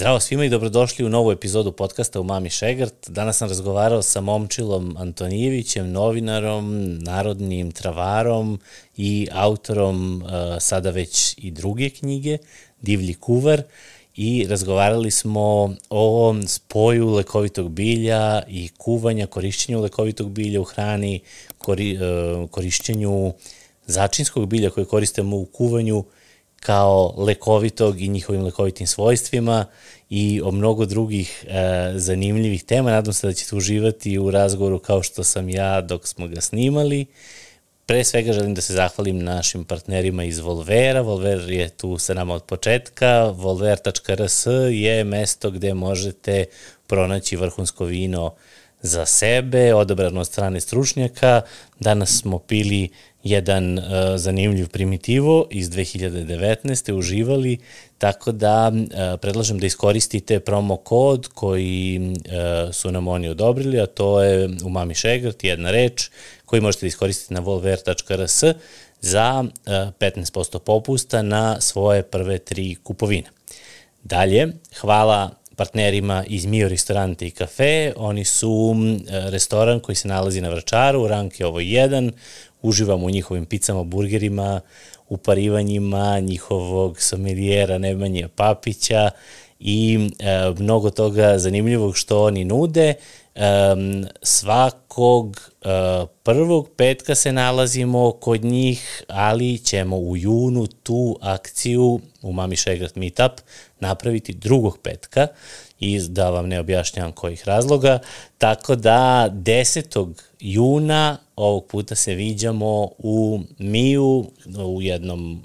Zdravo svima i dobrodošli u novu epizodu podcasta u Mami Šegrt. Danas sam razgovarao sa Momčilom Antonijevićem, novinarom, narodnim travarom i autorom uh, sada već i druge knjige, Divlji kuvar i razgovarali smo o spoju lekovitog bilja i kuvanja, korišćenju lekovitog bilja u hrani, kori, uh, korišćenju začinskog bilja koje koristimo u kuvanju, kao lekovitog i njihovim lekovitim svojstvima i o mnogo drugih e, zanimljivih tema. Nadam se da ćete uživati u razgovoru kao što sam ja dok smo ga snimali. Pre svega želim da se zahvalim našim partnerima iz Volvera. Volver je tu sa nama od početka. Volver.rs je mesto gde možete pronaći vrhunsko vino za sebe, odabrano od strane stručnjaka. Danas smo pili jedan uh, zanimljiv primitivo iz 2019. uživali, tako da uh, predlažem da iskoristite promo kod koji uh, su nam oni odobrili, a to je umami šegrt, jedna reč, koji možete da iskoristiti na volver.rs za uh, 15% popusta na svoje prve tri kupovine. Dalje, hvala partnerima iz Mio Restorante i Kafe. Oni su restoran koji se nalazi na Vračaru, rank je ovo 1, uživam u njihovim picama, burgerima, uparivanjima njihovog sommelijera Nemanje Papića i e, mnogo toga zanimljivog što oni nude. E, svakog e, prvog petka se nalazimo kod njih, ali ćemo u junu tu akciju u Mami Šegrat Meetup napraviti drugog petka i da vam ne objašnjavam kojih razloga. Tako da 10. juna ovog puta se viđamo u Miju, u jednom,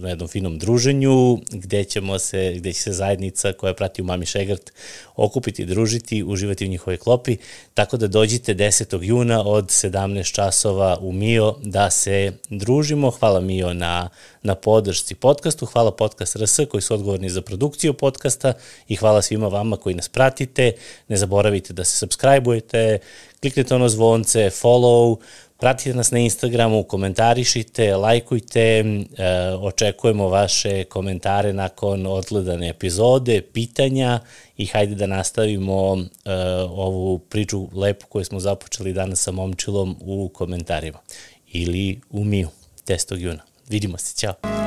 na jednom finom druženju, gde, ćemo se, gde će se zajednica koja prati u Mami Šegrt okupiti, družiti, uživati u njihovoj klopi, tako da dođite 10. juna od 17 časova u Mio da se družimo. Hvala Mio na, na podršci podcastu, hvala Podcast RS koji su odgovorni za produkciju podcasta i hvala svima vama koji nas pratite. Ne zaboravite da se subscribe-ujete, kliknite ono zvonce, follow, pratite nas na Instagramu, komentarišite, lajkujte, e, očekujemo vaše komentare nakon odgledane epizode, pitanja i hajde da nastavimo e, ovu priču lepu koju smo započeli danas sa momčilom u komentarima ili u Miju 10. juna. Vidimo se, ćao!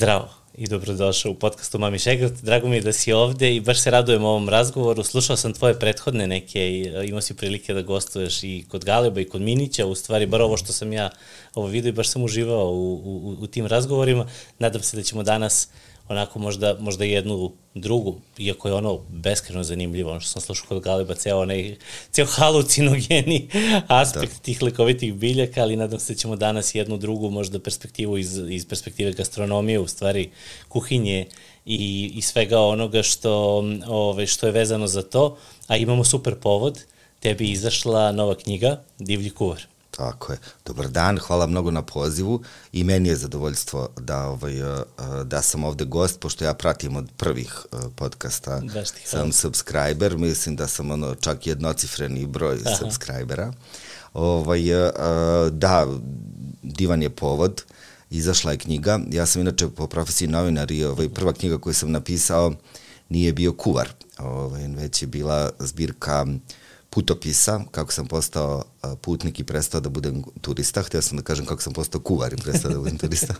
Zdravo i dobrodošao u podcastu Mami Šegrat. Drago mi je da si ovde i baš se radujem ovom razgovoru. Slušao sam tvoje prethodne neke i e, imao si prilike da gostuješ i kod Galeba i kod Minića, u stvari bar ovo što sam ja ovo vidio i baš sam uživao u, u, u tim razgovorima. Nadam se da ćemo danas uh, onako možda, možda jednu drugu, iako je ono beskreno zanimljivo, ono što sam slušao kod Galeba, ceo onaj, ceo halucinogeni aspekt da. tih lekovitih biljaka, ali nadam se da ćemo danas jednu drugu možda perspektivu iz, iz perspektive gastronomije, u stvari kuhinje i, i svega onoga što, ove, što je vezano za to, a imamo super povod, tebi izašla nova knjiga Divlji kuvar. Tako je. Dobar dan, hvala mnogo na pozivu i meni je zadovoljstvo da, ovaj, uh, uh, da sam ovde gost, pošto ja pratim od prvih uh, podcasta, sam subscriber, mislim da sam ono čak jednocifreni broj Aha. subscribera. Ovaj, da, divan je povod, izašla je knjiga, ja sam inače po profesiji novinar i ovaj, prva knjiga koju sam napisao nije bio kuvar, ovaj, već je bila zbirka uh, putopisa, kako sam postao putnik i prestao da budem turista. Htio sam da kažem kako sam postao kuvar i prestao da budem turista.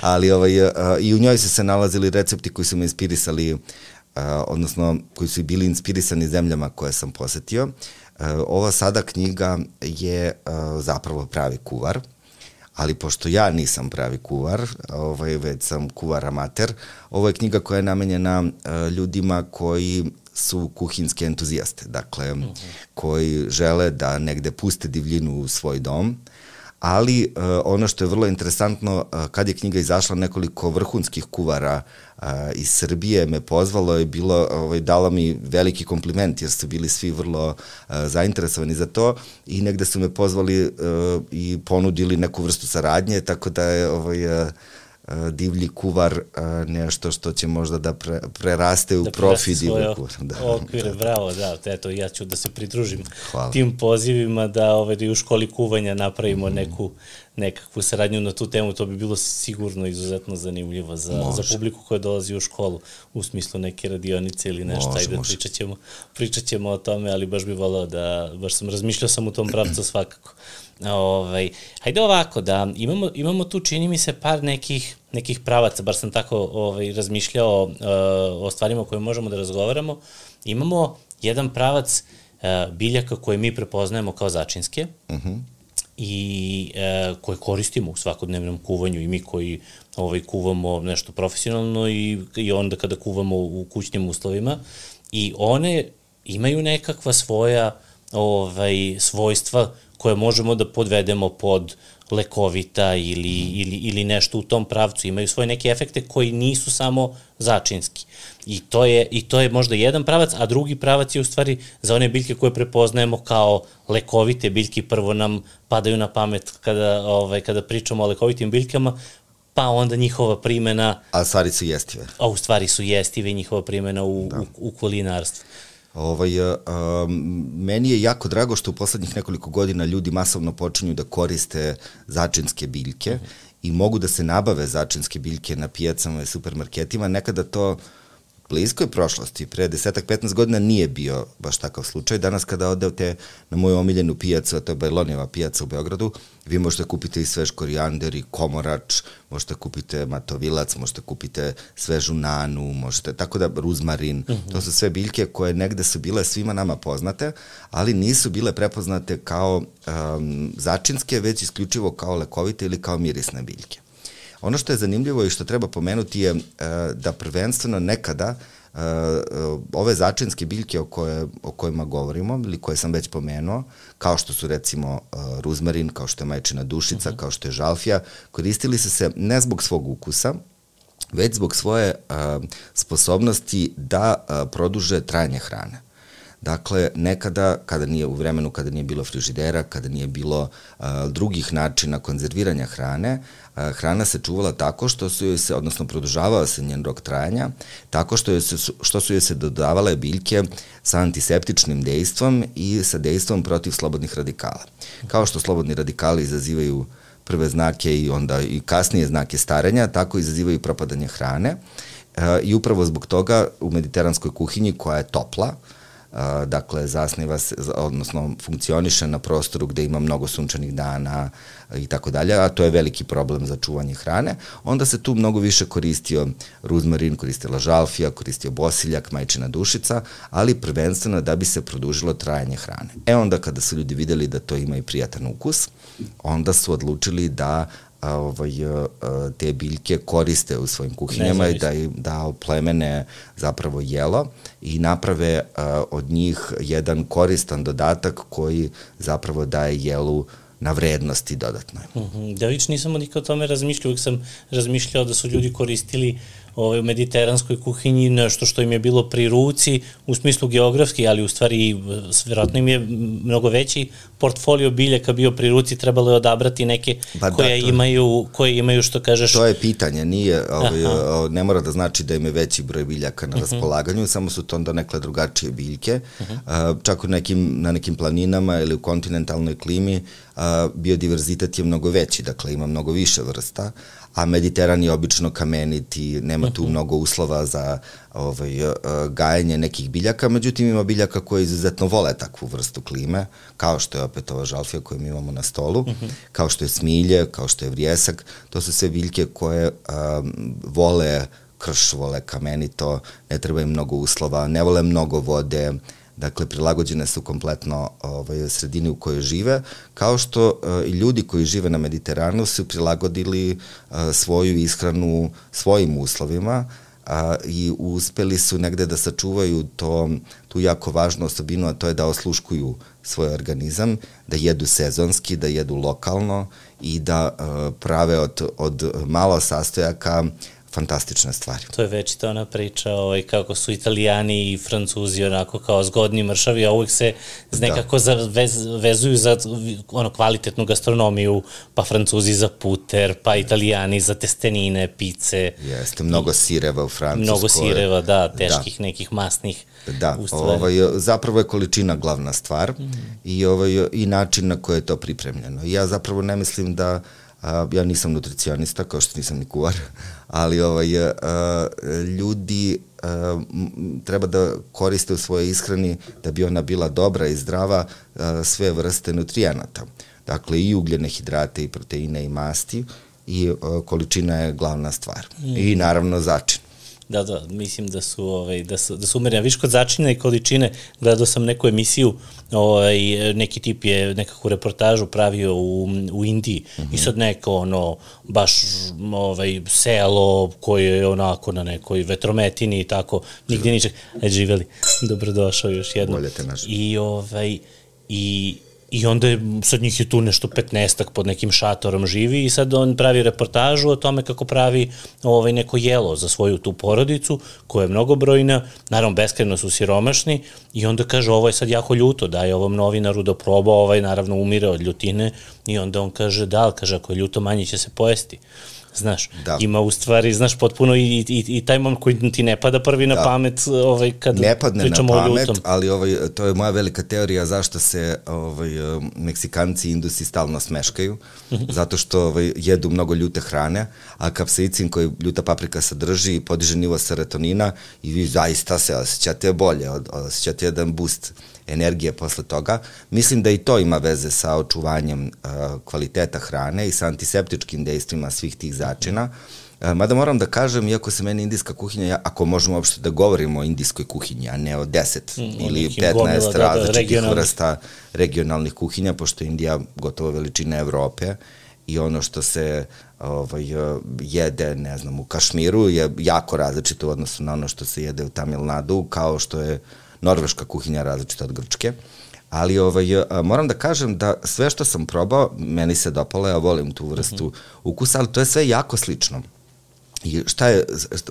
Ali ovaj, i u njoj su se nalazili recepti koji su me inspirisali, odnosno koji su bili inspirisani zemljama koje sam posetio. Ova sada knjiga je zapravo pravi kuvar, ali pošto ja nisam pravi kuvar, ovaj, već sam kuvar amater, ovo je knjiga koja je namenjena ljudima koji su kuhinske entuzijaste, dakle, uh -huh. koji žele da negde puste divljinu u svoj dom, ali uh, ono što je vrlo interesantno, uh, kad je knjiga izašla, nekoliko vrhunskih kuvara uh, iz Srbije me pozvalo i bilo, ovaj, dalo mi veliki kompliment, jer su bili svi vrlo uh, zainteresovani za to i negde su me pozvali uh, i ponudili neku vrstu saradnje, tako da je ovaj, uh, divlji kuvar nešto što će možda da pre, preraste u da profi divlji kuvar. Da, okvire, da. bravo, da, eto, ja ću da se pridružim Hvala. tim pozivima da, ovaj, da u školi kuvanja napravimo mm. neku, nekakvu saradnju na tu temu, to bi bilo sigurno izuzetno zanimljivo za, može. za publiku koja dolazi u školu, u smislu neke radionice ili nešto, može, ajde, može. pričat ćemo, pričat ćemo o tome, ali baš bi volao da, baš sam razmišljao sam u tom pravcu svakako. Ovaj, hajde ovako, da imamo, imamo tu, čini mi se, par nekih, nekih pravaca, bar sam tako ovaj, razmišljao uh, o stvarima o kojima možemo da razgovaramo. Imamo jedan pravac uh, biljaka koje mi prepoznajemo kao začinske, uh mhm. -huh i e, koje koristimo u svakodnevnom kuvanju i mi koji ovaj, kuvamo nešto profesionalno i, i onda kada kuvamo u kućnim uslovima i one imaju nekakva svoja ovaj, svojstva koje možemo da podvedemo pod lekovita ili, ili, ili nešto u tom pravcu. Imaju svoje neke efekte koji nisu samo začinski. I to, je, I to je možda jedan pravac, a drugi pravac je u stvari za one biljke koje prepoznajemo kao lekovite biljke. Prvo nam padaju na pamet kada, ovaj, kada pričamo o lekovitim biljkama, pa onda njihova primena... A stvari su jestive. A u stvari su jestive i njihova primena u, da. u, u kulinarstvu. Ovaj, a, meni je jako drago što u poslednjih nekoliko godina ljudi masovno počinju da koriste začinske biljke -hmm. i mogu da se nabave začinske biljke na pijacama i supermarketima. Nekada to bliskoj prošlosti, pre desetak, 15 godina nije bio baš takav slučaj. Danas kada odete na moju omiljenu pijacu, a to je Bajlonjeva pijaca u Beogradu, vi možete kupiti i svež korijander i komorač, možete kupite matovilac, možete kupite svežu nanu, možete, tako da ruzmarin, mhm. -huh. to su sve biljke koje negde su bile svima nama poznate, ali nisu bile prepoznate kao um, začinske, već isključivo kao lekovite ili kao mirisne biljke. Ono što je zanimljivo i što treba pomenuti je uh, da prvenstveno nekada uh, ove začinske biljke o, koje, o kojima govorimo ili koje sam već pomenuo, kao što su recimo ruzmarin, kao što je majčina dušica, uh mhm. -huh. kao što je žalfija, koristili su se ne zbog svog ukusa, već zbog svoje uh, sposobnosti da uh, produže trajanje hrane. Dakle, nekada, kada nije u vremenu, kada nije bilo frižidera, kada nije bilo uh, drugih načina konzerviranja hrane, uh, hrana se čuvala tako što su joj se, odnosno produžavao se njen rok trajanja, tako što, joj se, što su joj se dodavale biljke sa antiseptičnim dejstvom i sa dejstvom protiv slobodnih radikala. Kao što slobodni radikali izazivaju prve znake i onda i kasnije znake starenja, tako izazivaju propadanje hrane. I upravo zbog toga u mediteranskoj kuhinji koja je topla, uh, dakle zasniva se, odnosno funkcioniše na prostoru gde ima mnogo sunčanih dana i tako dalje, a to je veliki problem za čuvanje hrane, onda se tu mnogo više koristio ruzmarin, koristila žalfija, koristio bosiljak, majčina dušica, ali prvenstveno da bi se produžilo trajanje hrane. E onda kada su ljudi videli da to ima i prijatan ukus, onda su odlučili da a, ovaj, a, te biljke koriste u svojim kuhinjama i da, da oplemene zapravo jelo i naprave a, od njih jedan koristan dodatak koji zapravo daje jelu na vrednosti dodatno. Uh mhm. -huh. Da, vič nisam nikad o tome razmišljao, uvijek sam razmišljao da su ljudi koristili uh, ovaj, u mediteranskoj kuhinji nešto što im je bilo pri ruci u smislu geografski, ali u stvari vjerojatno im je mnogo veći portfolio biljaka bio pri ruci, trebalo je odabrati neke ba, da, koje, to, imaju, koje imaju što kažeš... To je pitanje, nije, ovaj, ne mora da znači da im je veći broj biljaka na uh mhm. -huh. raspolaganju, samo su to onda nekle drugačije biljke. Uh -huh. čak u nekim, na nekim planinama ili u kontinentalnoj klimi biodiverzitet je mnogo veći, dakle ima mnogo više vrsta, a Mediteran je obično kameniti, nema tu mhm. mnogo uslova za ovaj, uh, gajanje nekih biljaka, međutim ima biljaka koje izuzetno vole takvu vrstu klime, kao što je opet ova žalfija koju mi imamo na stolu, uh mhm. -huh. kao što je smilje, kao što je vrijesak, to su sve biljke koje um, vole krš, vole kamenito, ne treba im mnogo uslova, ne vole mnogo vode, Dakle, prilagođene su kompletno ovaj, sredini u kojoj žive, kao što uh, i ljudi koji žive na Mediteranu su prilagodili uh, svoju ishranu svojim uslovima, a, i uspeli su negde da sačuvaju to, tu jako važnu osobinu, a to je da osluškuju svoj organizam, da jedu sezonski, da jedu lokalno i da a, prave od, od malo sastojaka fantastične stvari. To je već ta ona priča ovaj, kako su italijani i francuzi onako kao zgodni mršavi, a uvek se nekako da. vez, vezuju za ono kvalitetnu gastronomiju, pa francuzi za puter, pa italijani za testenine, pice. Jeste, mnogo sireva u Francuskoj. Mnogo sireva, da, teških da. nekih masnih Da, ovaj, zapravo je količina glavna stvar mm. i, ovaj, i način na koji je to pripremljeno. Ja zapravo ne mislim da a, ja nisam nutricionista, kao što nisam ni kuvar, ali ovaj, a, ljudi a, treba da koriste u svojoj ishrani da bi ona bila dobra i zdrava a, sve vrste nutrijenata. Dakle, i ugljene hidrate, i proteine, i masti, i a, količina je glavna stvar. Mm. I naravno začin. Da, da, mislim da su, ovaj, da su, da su umerene. Viš kod začina i količine, gledao sam neku emisiju, ovaj, neki tip je nekakvu reportažu pravio u, u Indiji mm -hmm. i sad neko, ono, baš ovaj, selo koje je onako na nekoj vetrometini i tako, nigde ničeg. E, živeli, dobrodošao još jednom. Bolje te naš. I, ovaj, i I onda je, sad njih je tu nešto 15 pod nekim šatorom živi i sad on pravi reportažu o tome kako pravi ovaj, neko jelo za svoju tu porodicu koja je mnogobrojna, naravno beskreno su siromašni i onda kaže ovo je sad jako ljuto, daje ovom novinaru da proba, ovaj naravno umire od ljutine. I onda on kaže da, kaže ako je ljuto manje će se pojesti znaš, da. ima u stvari, znaš, potpuno i, i, i taj moment koji ti ne pada prvi na da. pamet ovaj, kad ne padne na pamet, ali ovaj, to je moja velika teorija zašto se ovaj, Meksikanci i Indusi stalno smeškaju, mhm. zato što ovaj, jedu mnogo ljute hrane, a kapsaicin koji ljuta paprika sadrži podiže nivo serotonina i vi zaista se osjećate bolje, osjećate jedan boost energije posle toga. Mislim da i to ima veze sa očuvanjem uh, kvaliteta hrane i sa antiseptičkim dejstvima svih tih začina. Uh, mada moram da kažem, iako se meni indijska kuhinja, ja, ako možemo uopšte da govorimo o indijskoj kuhinji, a ne o 10 mm, ili 15 gomila, da, da, različitih vrsta regionalnih kuhinja, pošto je Indija gotovo veličina Evrope i ono što se ovaj, jede, ne znam, u Kašmiru je jako različito u odnosu na ono što se jede u Tamil Nadu, kao što je norveška kuhinja različita od grčke. Ali ovaj, moram da kažem da sve što sam probao, meni se dopalo, ja volim tu vrstu mm -hmm. ukusa, ali to je sve jako slično. I šta je,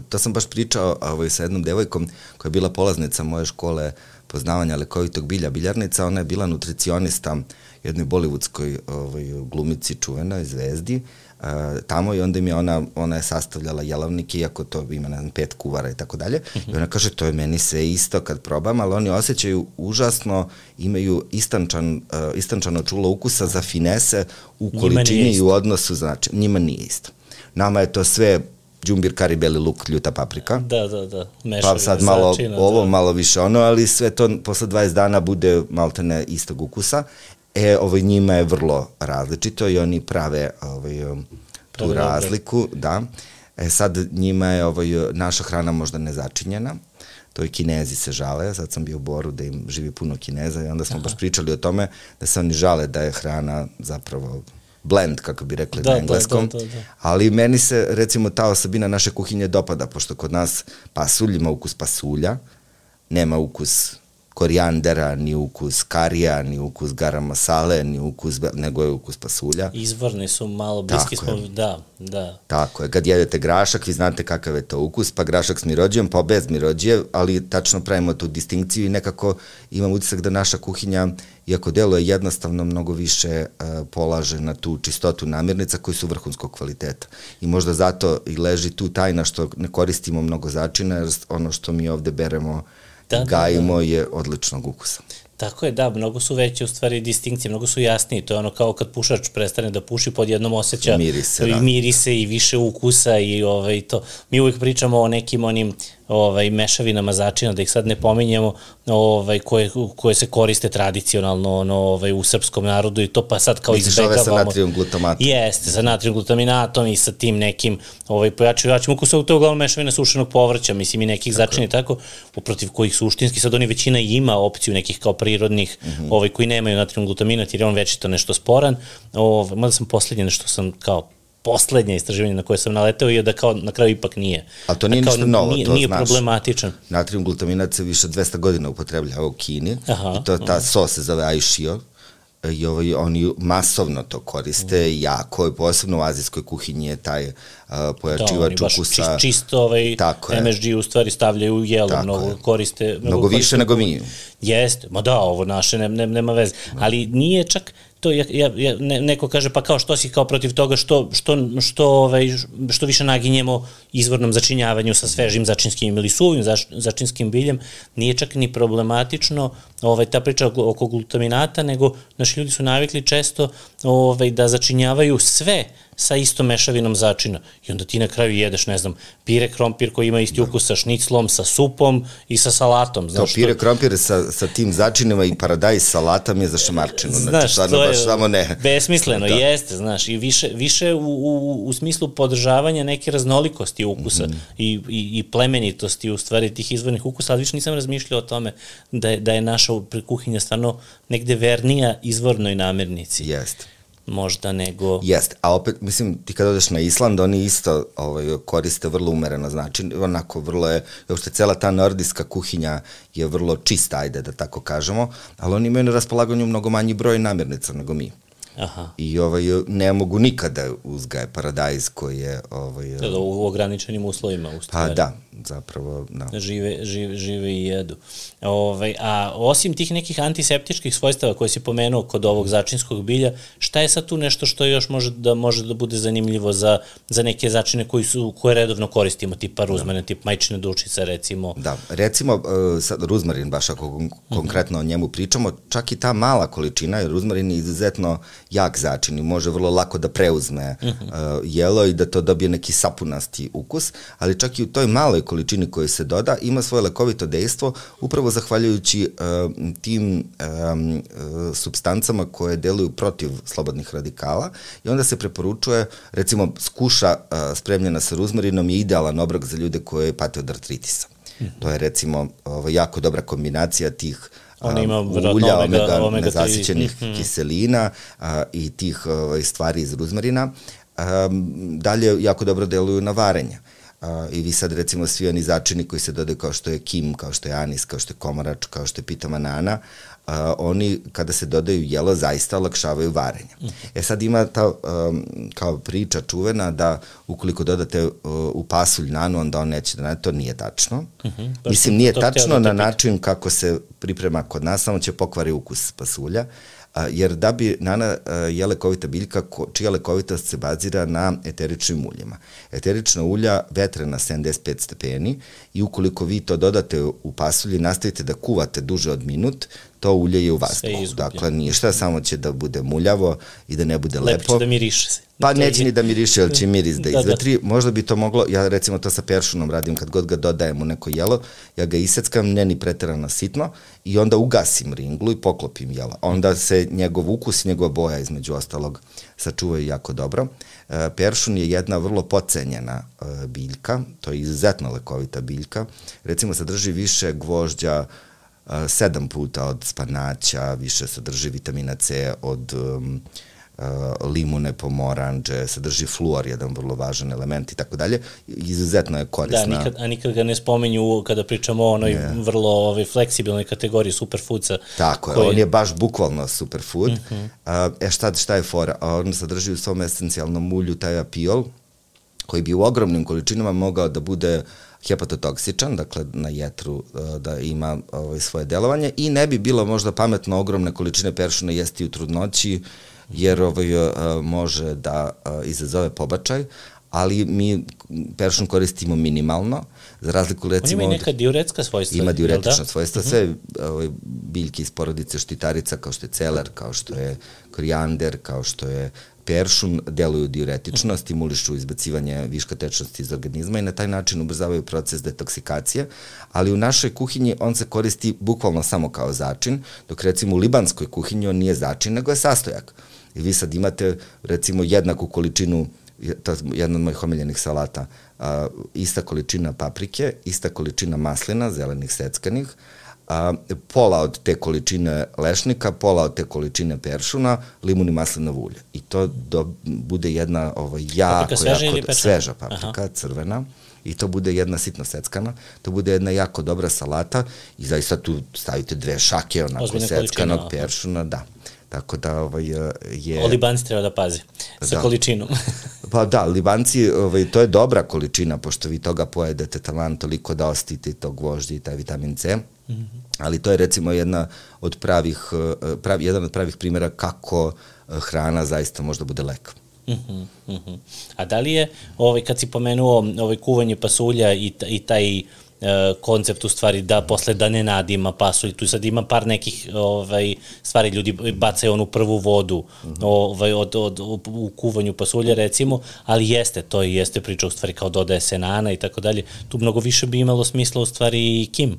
to sam baš pričao ovaj, sa jednom devojkom koja je bila polaznica moje škole poznavanja lekovitog bilja, biljarnica, ona je bila nutricionista jednoj bollywoodskoj ovaj, glumici čuvenoj zvezdi uh, tamo i onda mi je ona, ona je sastavljala jelavnike, iako to ima, ne znam, pet kuvara i tako dalje. I ona kaže, to je meni sve isto kad probam, ali oni osjećaju užasno, imaju istančan, uh, istančano čulo ukusa za finese u količini i u odnosu, znači, njima nije isto. Nama je to sve džumbir, kari, beli luk, ljuta paprika. Da, da, da. Mešavina pa sad malo začina, ovo, da. malo više ono, ali sve to posle 20 dana bude maltene istog ukusa. E, ovaj, njima je vrlo različito i oni prave ovaj, um, tu prave razliku, da. E, sad njima je ovaj, naša hrana možda nezačinjena, to i kinezi se žale, sad sam bio u Boru da im živi puno kineza i onda smo Aha. baš pričali o tome da se oni žale da je hrana zapravo blend, kako bi rekli da, na engleskom, da, da, da, da. ali meni se recimo ta osobina naše kuhinje dopada, pošto kod nas pasulj ima ukus pasulja, nema ukus korijandera, ni ukus karija, ni ukus garam masale, ni ukus, nego je ukus pasulja. Izvorni su malo bliski smo, da, da. Tako je, kad jedete grašak, vi znate kakav je to ukus, pa grašak s mirođijom, pa bez mirođije, ali tačno pravimo tu distinkciju i nekako imam utisak da naša kuhinja, iako deluje jednostavno, mnogo više uh, polaže na tu čistotu namirnica koji su vrhunskog kvaliteta. I možda zato i leži tu tajna što ne koristimo mnogo začina, jer ono što mi ovde beremo uh, da, gajimo da, da. je odličnog ukusa. Tako je, da, mnogo su veće u stvari distinkcije, mnogo su jasniji, to je ono kao kad pušač prestane da puši pod jednom osjeća mirise, da. mirise i više ukusa i ovaj, to. Mi uvijek pričamo o nekim onim ovaj, mešavinama začina, da ih sad ne pominjemo, ovaj, koje, koje se koriste tradicionalno ono, ovaj, u srpskom narodu i to pa sad kao Misliš izbegavamo. Misliš ove sa natrijum glutamatom? Jeste, sa natrijum glutaminatom i sa tim nekim ovaj, pojačujućim ukusom, to je uglavnom mešavina sušenog povrća, mislim i nekih tako. začina i tako, uprotiv kojih suštinski sad oni većina ima opciju nekih kao prirodnih, mm -hmm. ovaj, koji nemaju natrijum glutaminat jer je on večito nešto sporan. Ovaj, mada sam poslednje nešto sam kao poslednje istraživanje na koje sam naleteo je da kao na kraju ipak nije. A to nije da ništa novo, nije, to nije znaš. problematičan. Natrijum glutaminat se više 200 godina upotrebljava u Kini Aha, i to ta sos se zove Aishio i ovaj, oni masovno to koriste, mm. jako, posebno u azijskoj kuhinji je taj uh, pojačivač da, ukusa. Čist, čisto ovaj Tako MSG u stvari stavljaju u jelo, Tako mnogo je. koriste. Mnogo, Mnogo više koriste, nego mi. Jeste, ma da, ovo naše ne, ne, nema veze. Ali nije čak, to ja, ja, ja, ne, neko kaže pa kao što si kao protiv toga što, što, što, ovaj, što više naginjemo izvornom začinjavanju sa svežim začinskim ili suvim zač, začinskim biljem, nije čak ni problematično ovaj, ta priča oko, glutaminata, nego naši ljudi su navikli često ovaj, da začinjavaju sve sa istom mešavinom začina. I onda ti na kraju jedeš, ne znam, pire krompir koji ima isti ukus sa šniclom, sa supom i sa salatom. To Znaš, pire što- krompire sa, sa tim začinima i paradajz salatam je za šamarčinu. Znači, Znaš, stvarno to je baš samo ne. besmisleno, Da. jeste, znaš, i više, više u, u, u smislu podržavanja neke raznolikosti ukusa Mhm. i, i, i plemenitosti u stvari tih izvornih ukusa, ali više nisam razmišljao o tome da je, da je naša kuhinja stvarno negde vernija izvornoj namirnici, Jeste. Možda nego... Jeste, a opet, mislim, ti kad odeš na Island, oni isto ovaj, koriste vrlo umereno znači, onako vrlo je, uopšte cela ta nordijska kuhinja je vrlo čista, ajde da tako kažemo, ali oni imaju na raspolaganju mnogo manji broj namirnica nego mi. Aha. I ovaj, ne mogu nikada uzgaje paradajz koji je... Ovaj, Da, da, u ograničenim uslovima, u pa da, zapravo, da. žive, žive, žive i jedu. Ovaj, a osim tih nekih antiseptičkih svojstava koje si pomenuo kod ovog začinskog bilja, šta je sad tu nešto što još može da može da bude zanimljivo za, za neke začine koji su, koje redovno koristimo, tipa ruzmane, da. tip majčine dušice recimo? Da, recimo, uh, sad ruzmarin, baš ako kon konkretno o njemu pričamo, čak i ta mala količina, jer ruzmarin je izuzetno jak začin i može vrlo lako da preuzme uh, jelo i da to dobije neki sapunasti ukus, ali čak i u toj maloj količini koji se doda ima svoje lekovito dejstvo upravo zahvaljujući uh, tim um, uh, substancama koje deluju protiv slobodnih radikala i onda se preporučuje, recimo, skuša uh, spremljena sa ruzmarinom je idealan obrok za ljude koje pate od artritisa. To je recimo ovo, jako dobra kombinacija tih On ima ulja, omega- omega, omega nezasićenih Mhm. kiselina a, i tih ovaj, stvari iz ruzmarina. Um, dalje jako dobro deluju na varenje. A, I vi sad recimo svi oni začini koji se dodaju kao što je kim, kao što je anis, kao što je komorač, kao što je pita manana, a, oni kada se dodaju jelo zaista olakšavaju varenje. E sad ima ta um, kao priča čuvena da ukoliko dodate uh, u pasulj nanu, onda on neće da nade, to nije tačno. baš Mislim, sam nije tačno da na način kako se priprema kod nas, samo će pokvari ukus pasulja, a, jer da bi nana a, je lekovita biljka čija lekovitost se bazira na eteričnim uljima. Eterična ulja vetre na 75 stepeni i ukoliko vi to dodate u pasulji, nastavite da kuvate duže od minut, to ulje je u vazduhu. Dakle, ništa, samo će da bude muljavo i da ne bude Lepo lepo. će da miriše se. Pa neće ni da miriše, jer će miris da Da, da. izvetri. Možda bi to moglo, ja recimo to sa peršunom radim, kad god ga dodajem u neko jelo, ja ga iseckam, ne ni preterano sitno, i onda ugasim ringlu i poklopim jelo. Onda se njegov ukus i njegova boja, između ostalog, sačuvaju jako dobro. E, Peršun je jedna vrlo pocenjena e, biljka, to je izuzetno lekovita biljka. Recimo, sadrži više gvožđa, sedam puta od spanaća, više sadrži vitamina C od um, uh, limune, pomoranđe, sadrži fluor, jedan vrlo važan element i tako dalje. Izuzetno je Da, korisna. nikad, a nikad ga ne spomenju kada pričamo o onoj Ne. vrlo ovaj, fleksibilnoj kategoriji superfoodsa. Tako je, koji- on je baš bukvalno superfood. Mm. -hmm. uh, e šta, šta je fora? A On sadrži u svom esencijalnom ulju taj apiol, koji bi u ogromnim količinama mogao da bude hepatotoksičan, dakle na jetru uh, da ima ovaj, svoje delovanje i ne bi bilo možda pametno ogromne količine peršuna jesti u trudnoći, jer ovaj, uh, može da uh, izazove pobačaj, ali mi peršun koristimo minimalno, za razliku On recimo ima i neka diuretska svojstva. ima diuretična da? svojstva, sve ovaj, biljke iz porodice štitarica, kao što je celer, kao što je korijander, kao što je peršun, deluju diuretično, stimulišu izbacivanje viška tečnosti iz organizma i na taj način ubrzavaju proces detoksikacije, ali u našoj kuhinji on se koristi bukvalno samo kao začin, dok recimo u libanskoj kuhinji on nije začin, nego je sastojak. I vi sad imate recimo jednaku količinu to je jedna od mojih omiljenih salata, a, ista količina paprike, ista količina maslina, zelenih seckanih, a, pola od te količine lešnika, pola od te količine peršuna, limun i maslinovo ulje. I to do, bude jedna ovaj, jako, paprika sveža jako, ili sveža paprika, Aha. crvena i to bude jedna sitno seckana, to bude jedna jako dobra salata i zaista tu stavite dve šake onako Ozbiljne seckanog peršuna, da. Tako da ovaj, je... O Libanci treba da pazi sa da. količinom. pa da, Libanci, ovaj, to je dobra količina, pošto vi toga pojedete taman toliko da ostite tog vožđa i taj vitamin C. Mm -hmm. Ali to je recimo jedna od pravih, pravi, jedan od pravih primjera kako hrana zaista može da bude lek. Uh -huh, uh -huh. A da li je, ovaj, kad si pomenuo ovaj, kuvanje pasulja i, i taj E, koncept u stvari da posle da ne nadima pasulj, tu sad ima par nekih ovaj, stvari, ljudi bacaju onu prvu vodu mm -hmm. ovaj, od, od, od, u kuvanju pasulja recimo, ali jeste, to jeste priča u stvari kao dodaje se nana i tako dalje, tu mnogo više bi imalo smisla u stvari i kim.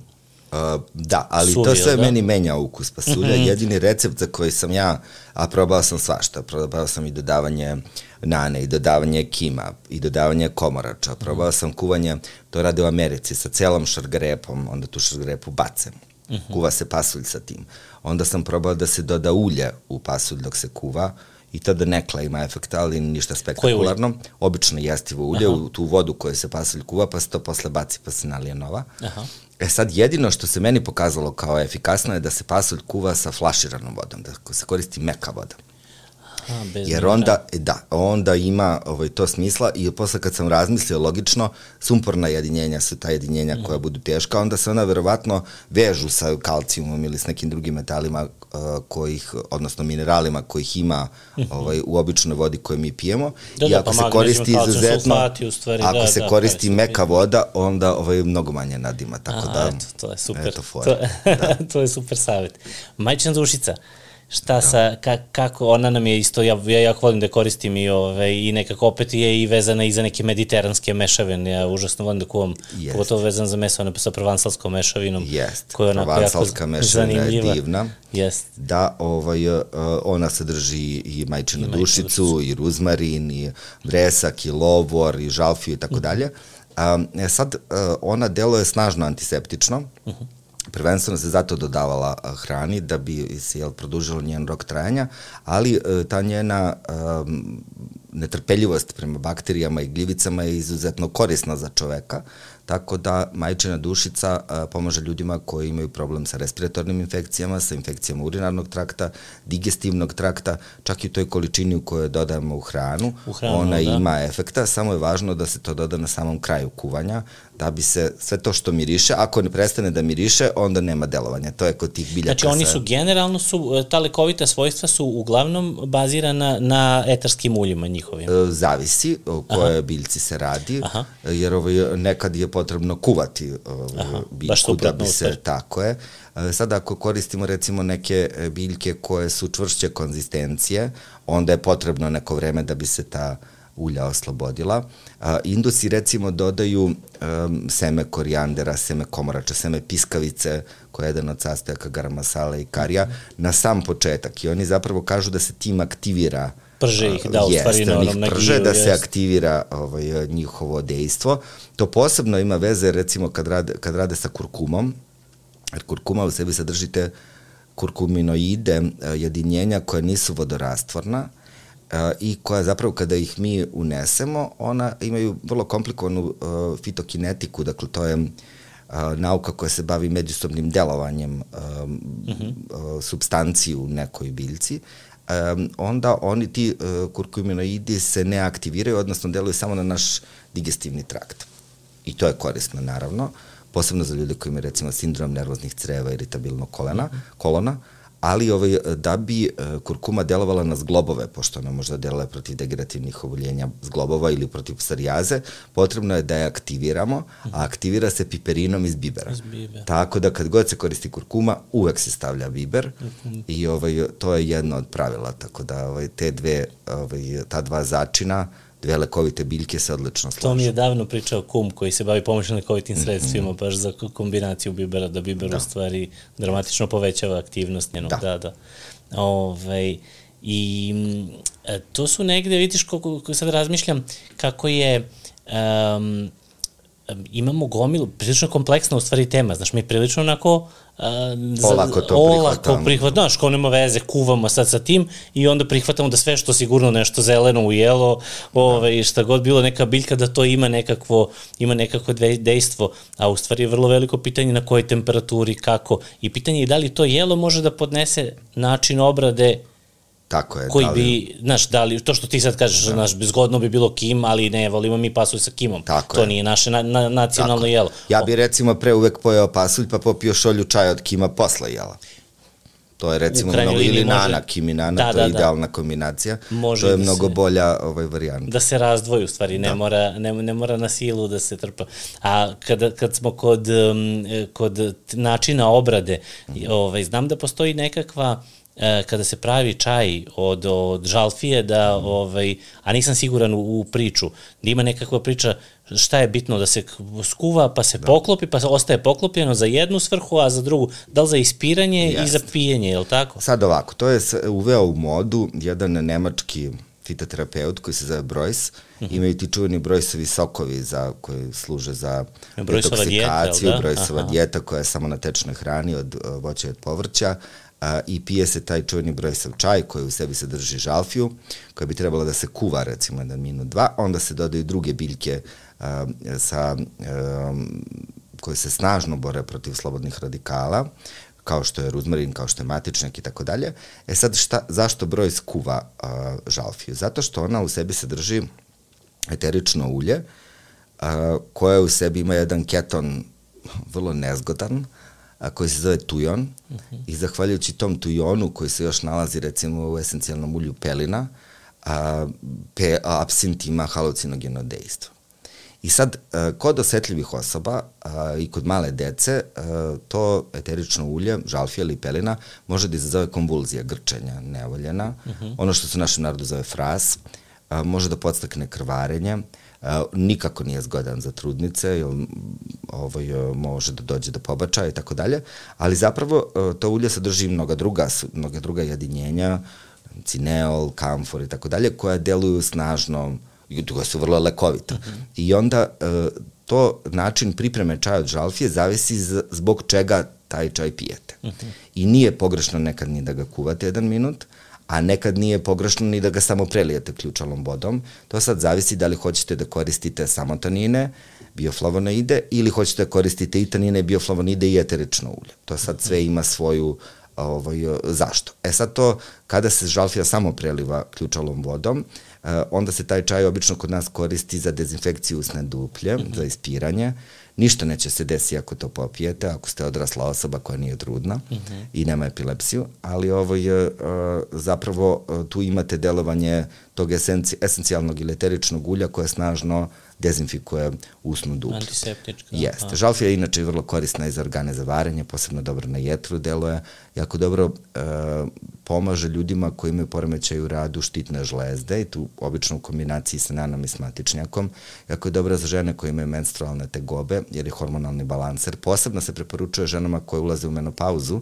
Uh, da, ali Suvi, to sve da? meni menja ukus pasulja. Mm -hmm. Jedini recept za koji sam ja, a probao sam svašta, probao sam i dodavanje nane, i dodavanje kima, i dodavanje komorača, probao sam kuvanje, to rade u Americi, sa celom šargrepom, onda tu šargrepu bace. Mm -hmm. Kuva se pasulj sa tim. Onda sam probao da se doda ulje u pasulj dok se kuva, i tada nekla ima efekta, ali ništa spektakularno. Obično jestivo ulje Aha. u tu vodu koju se pasulj kuva, pa se to posle baci pa se nalije nova. Aha. E sad, jedino što se meni pokazalo kao efikasno je da se pasulj kuva sa flaširanom vodom, da se koristi meka voda. A, Jer onda, e, da, onda ima ovaj, to smisla i posle kad sam razmislio logično, sumporna jedinjenja su ta jedinjenja mm. koja budu teška, onda se ona verovatno vežu sa kalcijumom ili s nekim drugim metalima uh, kojih, odnosno mineralima kojih ima -hmm. ovaj, u običnoj vodi koju mi pijemo. Da, I da, ako pa se koristi izuzetno, stvari, ako da, se da, koristi meka voda, onda ovaj, mnogo manje nadima. Tako Aha, da, eto, to je super. Eto, to, da. to je super savjet. Majčina dušica, šta da. sa, ka, kako, ona nam je isto, ja, ja jako volim da koristim i, ove, i nekako opet je i vezana i za neke mediteranske mešavine, ja užasno volim da kuvam, Jest. pogotovo vezan za meso, ona sa provansalskom mešavinom. Jest, koja je onako provansalska mešavina je divna. Jest. Da, ovaj, uh, ona sadrži i majčinu I dušicu, i ruzmarin, i vresak, i lovor, i žalfiju i tako mhm. dalje. Um, sad, uh, ona deluje snažno antiseptično, uh mhm. -huh prvenstveno se zato dodavala hrani da bi se jel, produžilo njen rok trajanja, ali e, ta njena um, netrpeljivost prema bakterijama i gljivicama je izuzetno korisna za čoveka, tako da majčina dušica a, pomaže ljudima koji imaju problem sa respiratornim infekcijama, sa infekcijama urinarnog trakta, digestivnog trakta, čak i u toj količini u kojoj dodajemo u hranu, u hranu ona da. ima efekta, samo je važno da se to doda na samom kraju kuvanja, da bi se sve to što miriše, ako ne prestane da miriše, onda nema delovanja. To je kod tih biljaka. Znači oni su generalno, su, ta lekovita svojstva su uglavnom bazirana na etarskim uljima njihovim? E, zavisi o koje Aha. biljci se radi, Aha. jer ovaj, nekad je potrebno kuvati Aha. biljku da bi se, tako je. E, sad ako koristimo recimo neke e, biljke koje su čvršće konzistencije, onda je potrebno neko vreme da bi se ta ulja oslobodila. Indusi recimo dodaju um, seme korijandera, seme komorača, seme piskavice, koja je jedan od sastojaka garam masala i karija, na sam početak. I oni zapravo kažu da se tim aktivira prže ih, da, u stvari na onom prže, da se aktivira ovaj, njihovo dejstvo. To posebno ima veze, recimo, kad rade, kad rade sa kurkumom, jer kurkuma u sebi sadržite kurkuminoide, jedinjenja koje nisu vodorastvorna, i koja zapravo kada ih mi unesemo, ona imaju vrlo komplikovanu uh, fitokinetiku, dakle to je uh, nauka koja se bavi međusobnim delovanjem um, uh -huh. uh, substanciji u nekoj biljci, um, onda oni ti uh, kurkuminoidi se ne aktiviraju, odnosno deluju samo na naš digestivni trakt. I to je korisno, naravno, posebno za ljude koji imaju recimo sindrom nervoznih creva, iritabilnog kolena, -huh. kolona, ali ovaj, da bi e, kurkuma delovala na zglobove, pošto ona možda deluje protiv degenerativnih oboljenja zglobova ili protiv psorijaze, potrebno je da je aktiviramo, a aktivira se piperinom iz bibera. Iz bibera. Tako da kad god se koristi kurkuma, uvek se stavlja biber i ovaj, to je jedno od pravila, tako da ovaj, te dve, ovaj, ta dva začina dve lekovite biljke se odlično slažu. To mi je davno pričao kum koji se bavi pomoćno lekovitim sredstvima, mm -hmm. baš za kombinaciju bibera, da biber da. u stvari dramatično povećava aktivnost njenog, da, da. da. Ove, ovaj, I e, to su negde, vidiš, kako, kako sad razmišljam, kako je um, imamo gomilu, prilično kompleksna u stvari tema, znaš, mi prilično onako uh, olako to olako prihvatamo. prihvat, znaš, kao nema veze, kuvamo sad sa tim i onda prihvatamo da sve što sigurno nešto zeleno u jelo, ove, da. šta god bilo neka biljka, da to ima nekakvo, ima nekakvo dejstvo, a u stvari je vrlo veliko pitanje na kojoj temperaturi, kako, i pitanje je da li to jelo može da podnese način obrade Tako je. Koji da li... bi, znaš, da li, to što ti sad kažeš, da. znaš, zgodno bi bilo kim, ali ne, volimo mi pasulj sa kimom. Tako to je. nije naše na, na, nacionalno Tako. jelo. Ja bi recimo pre uvek pojeo pasulj pa popio šolju čaja od kima posle jela. To je recimo mnogo, ili može... nana, kim i nana, da, to je da, da. idealna da. kombinacija. Može to je da mnogo se, bolja ovaj, varijanta. Da se razdvoju, u stvari, ne, da. mora, ne, ne mora na silu da se trpa. A kada, kad smo kod, um, kod načina obrade, mm ovaj, znam da postoji nekakva kada se pravi čaj od, od žalfije, da, ovaj, a nisam siguran u, u priču, da ima nekakva priča šta je bitno da se skuva, pa se da. poklopi, pa ostaje poklopljeno za jednu svrhu, a za drugu, da li za ispiranje Jest. i za pijenje, je li tako? Sad ovako, to je uveo u modu jedan nemački fitoterapeut koji se zove Brojs, mm -hmm. imaju ti čuveni Brojsovi sokovi za, koji služe za detoksikaciju, da? Brojsova dijeta koja je samo na tečnoj hrani od voća i od povrća, i pije se taj čuveni brojsav čaj koji u sebi sadrži žalfiju, koja bi trebala da se kuva recimo jedan minut, dva, onda se dodaju druge biljke a, sa, a, koje se snažno bore protiv slobodnih radikala, kao što je ruzmarin, kao što je matičnjak i tako dalje. E sad, šta, zašto broj skuva a, žalfiju? Zato što ona u sebi sadrži eterično ulje, a, koje u sebi ima jedan keton vrlo nezgodan, a, koji se zove tujon uh -huh. i zahvaljujući tom tujonu koji se još nalazi recimo u esencijalnom ulju pelina, a, pe, a, absint ima halucinogeno dejstvo. I sad, a, kod osetljivih osoba a, i kod male dece, a, to eterično ulje, žalfija ili pelina, može da izazove konvulzija, grčenja, nevoljena, uh -huh. ono što se u našem narodu zove fras, a, može da podstakne krvarenje, nikako nije zgodan za trudnice, jer ovaj, može da dođe do pobačaja i tako dalje, ali zapravo e, to ulje sadrži mnoga druga, mnoga druga jedinjenja, cineol, kamfor i tako dalje, koja deluju snažno, koja su vrlo lekovita. Uh mhm. -huh. I onda e, to način pripreme čaja od žalfije zavisi zbog čega taj čaj pijete. Uh mhm. -huh. I nije pogrešno nekad ni da ga kuvate jedan minut, a nekad nije pogrešno ni da ga samo prelijete ključalom vodom. To sad zavisi da li hoćete da koristite samo tanine, bioflavonoide ili hoćete da koristite i tanine, bioflavonoide i eterično ulje. To sad sve ima svoju ovaj, zašto. E sad to, kada se žalfija samo preliva ključalom vodom, eh, onda se taj čaj obično kod nas koristi za dezinfekciju usne duplje, mm -hmm. za ispiranje, Ništa neće se desiti ako to popijete, ako ste odrasla osoba koja nije trudna uh mhm. -huh. i nema epilepsiju, ali ovo je, uh, zapravo uh, tu imate delovanje tog esenci, esencijalnog ili eteričnog ulja koje snažno dezinfikuje usnu duplu. Antiseptička. Jeste. Aha. Žalfija je inače vrlo korisna i za organe za varenje, posebno dobro na jetru deluje, jako dobro e, pomaže ljudima koji imaju poremećaj u radu štitne žlezde i tu obično u kombinaciji sa nanom i s matičnjakom, jako je dobro za žene koje imaju menstrualne tegobe, jer je hormonalni balanser. Posebno se preporučuje ženama koje ulaze u menopauzu,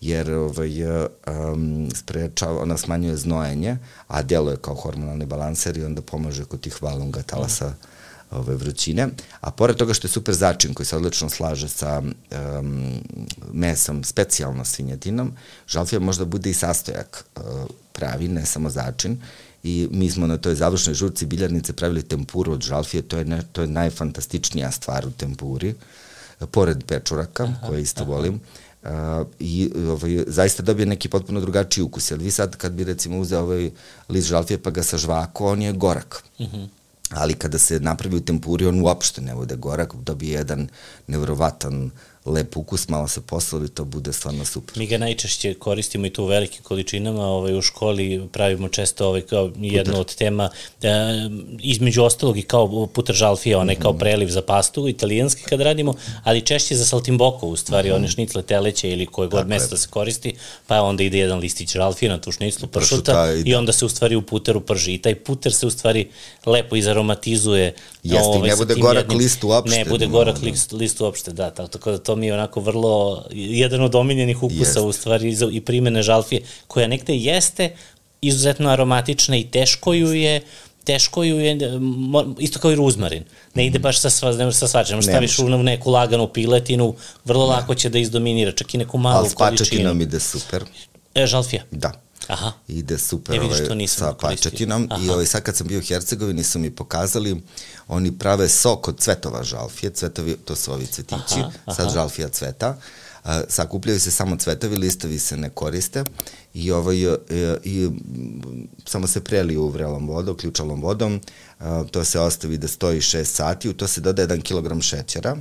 jer ovaj, um, sprečava, ona smanjuje znojenje, a deluje kao hormonalni balanser i onda pomaže kod tih valunga talasa mm ove, vrućine, a pored toga što je super začin koji se odlično slaže sa um, mesom, specijalno svinjetinom, žalfija možda bude i sastojak uh, pravi, ne samo začin, i mi smo na toj završnoj žurci biljarnice pravili tempuru od žalfije, to je, ne, to je najfantastičnija stvar u tempuri, pored pečuraka, aha, koje isto aha. volim, uh, i ovaj, zaista dobije neki potpuno drugačiji ukus, jer vi sad kad bi recimo uzeo ovaj list žalfije pa ga sažvako, on je gorak. Uh mhm. Ali kada se napravi u tempuri, on uopšte ne bude gorak, dobije jedan nevrovatan lep ukus, malo se poslali, to bude stvarno super. Mi ga najčešće koristimo i to u velikim količinama, ovaj, u školi pravimo često ovaj, kao jednu od tema, e, između ostalog i kao putar žalfija, onaj mm -hmm. kao mhm. preliv za pastu, italijanski kad radimo, ali češće za saltimboko, u stvari, mm -hmm. one šnicle teleće ili koje god mesto se koristi, pa onda ide jedan listić žalfija na tu šniclu pršuta, pršuta i, i onda se u stvari u puteru prži. I taj puter se u stvari lepo izaromatizuje. Jeste, ovaj, ne bude gorak jednim, list uopšte. Ne bude gorak no, list, list uopšte, da, tako da to to mi je onako vrlo, jedan od omiljenih ukusa Jest. u stvari i primene žalfije, koja nekde jeste izuzetno aromatična i teško ju je teško ju je, isto kao i ruzmarin. Ne ide baš sa, sva, ne sa svačem, možeš staviš u neku laganu piletinu, vrlo ne. lako će da izdominira, čak i neku malu količinu. Ali s pačetinom ide super. E, žalfija? Da. Aha. Ide super ne, ovaj, sa pačetinom i ovaj, sad kad sam bio u Hercegovini su mi pokazali, oni prave sok od cvetova žalfije, cvetovi, to su ovi cvetići, aha, aha. sad žalfija cveta, sakupljaju se samo cvetovi, listovi se ne koriste. I, ovaj, i, i samo se preliju u vrelom vodom, ključalom vodom, to se ostavi da stoji 6 sati, u to se doda 1 kg šećera,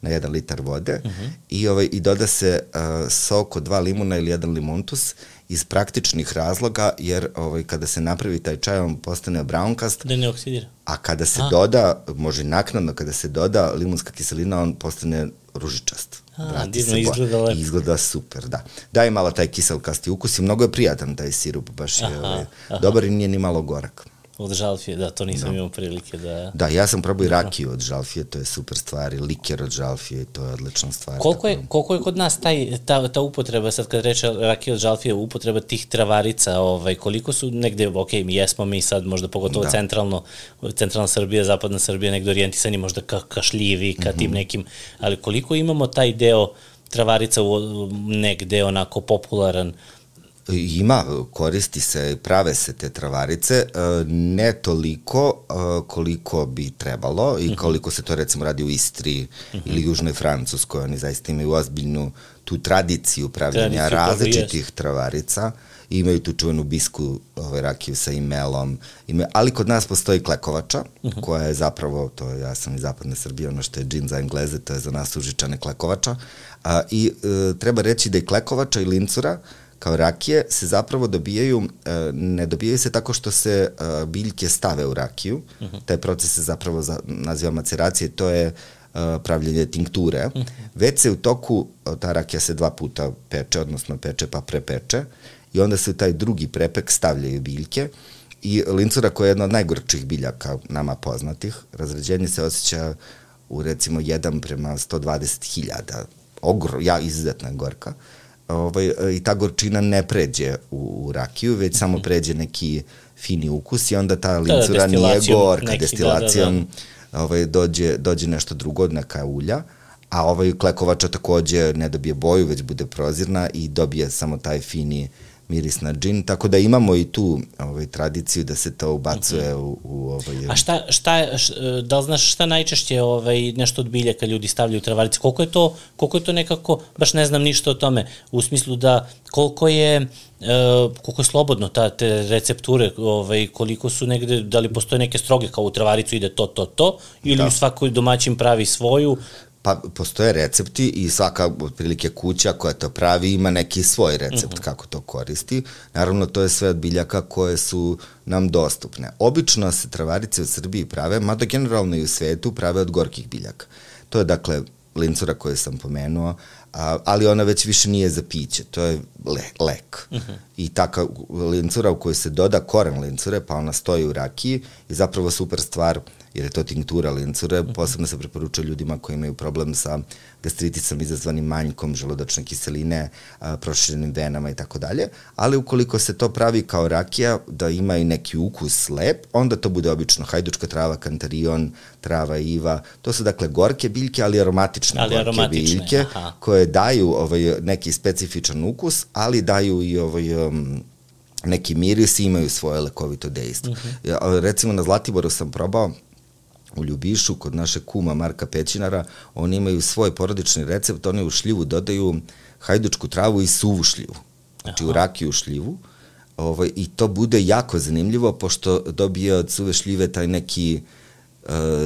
na 1 litar vode. Uh -huh. i, ovaj, i doda se uh, sok od dva limuna ili jedan limuntus iz praktičnih razloga, jer ovaj, kada se napravi taj čaj, on postane brownkast. Da ne oksidira. A kada se a. doda, može naknadno, kada se doda limunska kiselina, on postane ružičast. A, divno izgleda lepo. Izgleda super, da. Daje malo taj kiselkasti ukus i mnogo je prijatan taj sirup, baš je aha, ovaj, aha. dobar i nije ni malo gorak. Od žalfije, da, to nisam da. imao prilike da... Da, ja sam probao i rakiju od žalfije, to je super stvar, i liker od žalfije, to je odlična stvar. Koliko je, koliko je kod nas taj, ta, ta upotreba, sad kad reče rakija od žalfije, upotreba tih travarica, ovaj, koliko su negde, ok, mi jesmo mi sad možda pogotovo da. centralno, centralna Srbija, zapadna Srbija, negde orijentisani možda ka, ka šljivi, ka mm -hmm. tim nekim, ali koliko imamo taj deo travarica u, negde onako popularan, Ima, koristi se, prave se te travarice, e, ne toliko e, koliko bi trebalo i mhm. koliko se to recimo radi u Istri mhm. ili Južnoj Francuskoj, oni zaista imaju ozbiljnu tu tradiciju pravljenja različitih travarica, imaju tu čuvenu bisku ovaj, rakiju sa imelom, ima, ali kod nas postoji klekovača, uh mhm. -huh. koja je zapravo, to je, ja sam iz zapadne Srbije, ono što je džin za engleze, to je za nas užičane klekovača, a, i e, treba reći da i klekovača i lincura, kao rakije se zapravo dobijaju, e, ne dobijaju se tako što se e, biljke stave u rakiju, uh mhm. -huh. taj proces se zapravo za, naziva maceracije, to je e, pravljenje tinkture, uh mhm. -huh. već se u toku, ta rakija se dva puta peče, odnosno peče pa prepeče, i onda se u taj drugi prepek stavljaju biljke, i lincura koja je jedna od najgorčih biljaka nama poznatih, razređenje se osjeća u recimo 1 prema 120.000, ogro, ja, izuzetna gorka, uh, ovaj, i ta gorčina ne pređe u, u rakiju, već samo mhm. pređe neki fini ukus i onda ta da, da, lincura da, nije gorka, neki, destilacijom da, da, da. Ovaj, dođe, dođe nešto drugo, neka ulja, a ovaj klekovača takođe ne dobije boju, već bude prozirna i dobije samo taj fini miris na džin, tako da imamo i tu ovaj, tradiciju da se to ubacuje -hmm. u, u ovaj... A šta, šta, š, da li znaš šta najčešće ovaj, nešto od biljaka ljudi stavljaju u travarici? Koliko je to, koliko je to nekako, baš ne znam ništa o tome, u smislu da koliko je Uh, koliko je slobodno ta, te recepture, ovaj, koliko su negde, da li postoje neke stroge kao u travaricu ide to, to, to, ili da. svako domaćin pravi svoju, Pa postoje recepti i svaka otprilike kuća koja to pravi ima neki svoj recept mhm. -huh. kako to koristi. Naravno to je sve od biljaka koje su nam dostupne. Obično se travarice u Srbiji prave, mada generalno i u svetu prave od gorkih biljaka. To je dakle lincura koju sam pomenuo, a, ali ona već više nije za piće, to je le, lek. Uh mhm. -huh. I taka lincura u kojoj se doda koren lincure, pa ona stoji u rakiji i zapravo super stvar jer je to tinktura lincure, mhm. posebno se preporučuje ljudima koji imaju problem sa gastritisom izazvanim manjkom želudačne kiseline, a, proširenim venama i tako dalje, ali ukoliko se to pravi kao rakija, da ima i neki ukus lep, onda to bude obično hajdučka trava, kantarion, trava iva, to su dakle gorke biljke, ali aromatične ali gorke aromatične, biljke, aha. koje daju ovaj, neki specifičan ukus, ali daju i ovaj, um, neki miris i imaju svoje lekovito dejstvo. Uh -huh. ja, recimo na Zlatiboru sam probao u Ljubišu, kod naše kuma Marka Pećinara, oni imaju svoj porodični recept, oni u šljivu dodaju hajdučku travu i suvu šljivu. Znači Aha. u rakiju šljivu. Ovaj, I to bude jako zanimljivo, pošto dobije od suve šljive taj neki uh,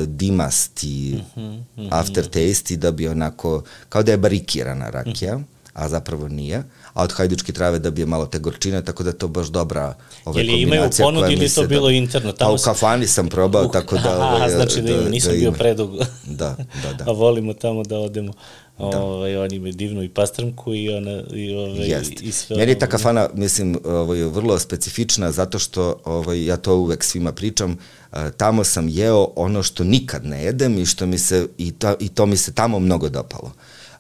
dimasti uh -huh, uh -huh. aftertaste i dobije onako, kao da je barikirana rakija, uh -huh. a zapravo nije a od hajdučke trave da bi je malo te gorčine, tako da je to baš dobra ova Jeli imaju ponud ili to bilo da, interno? Tamo pa u kafani sam probao, uh, tako da... Aha, ovaj, znači da, da, nisam da bio predugo. da, da, da. a volimo tamo da odemo. Da. Ovaj, on ima divnu i pastrmku i ona i ovaj Jest. i sve. Meni je ta kafana mislim ovaj vrlo specifična zato što ovaj ja to uvek svima pričam, tamo sam jeo ono što nikad ne jedem i što mi se i to, i to mi se tamo mnogo dopalo.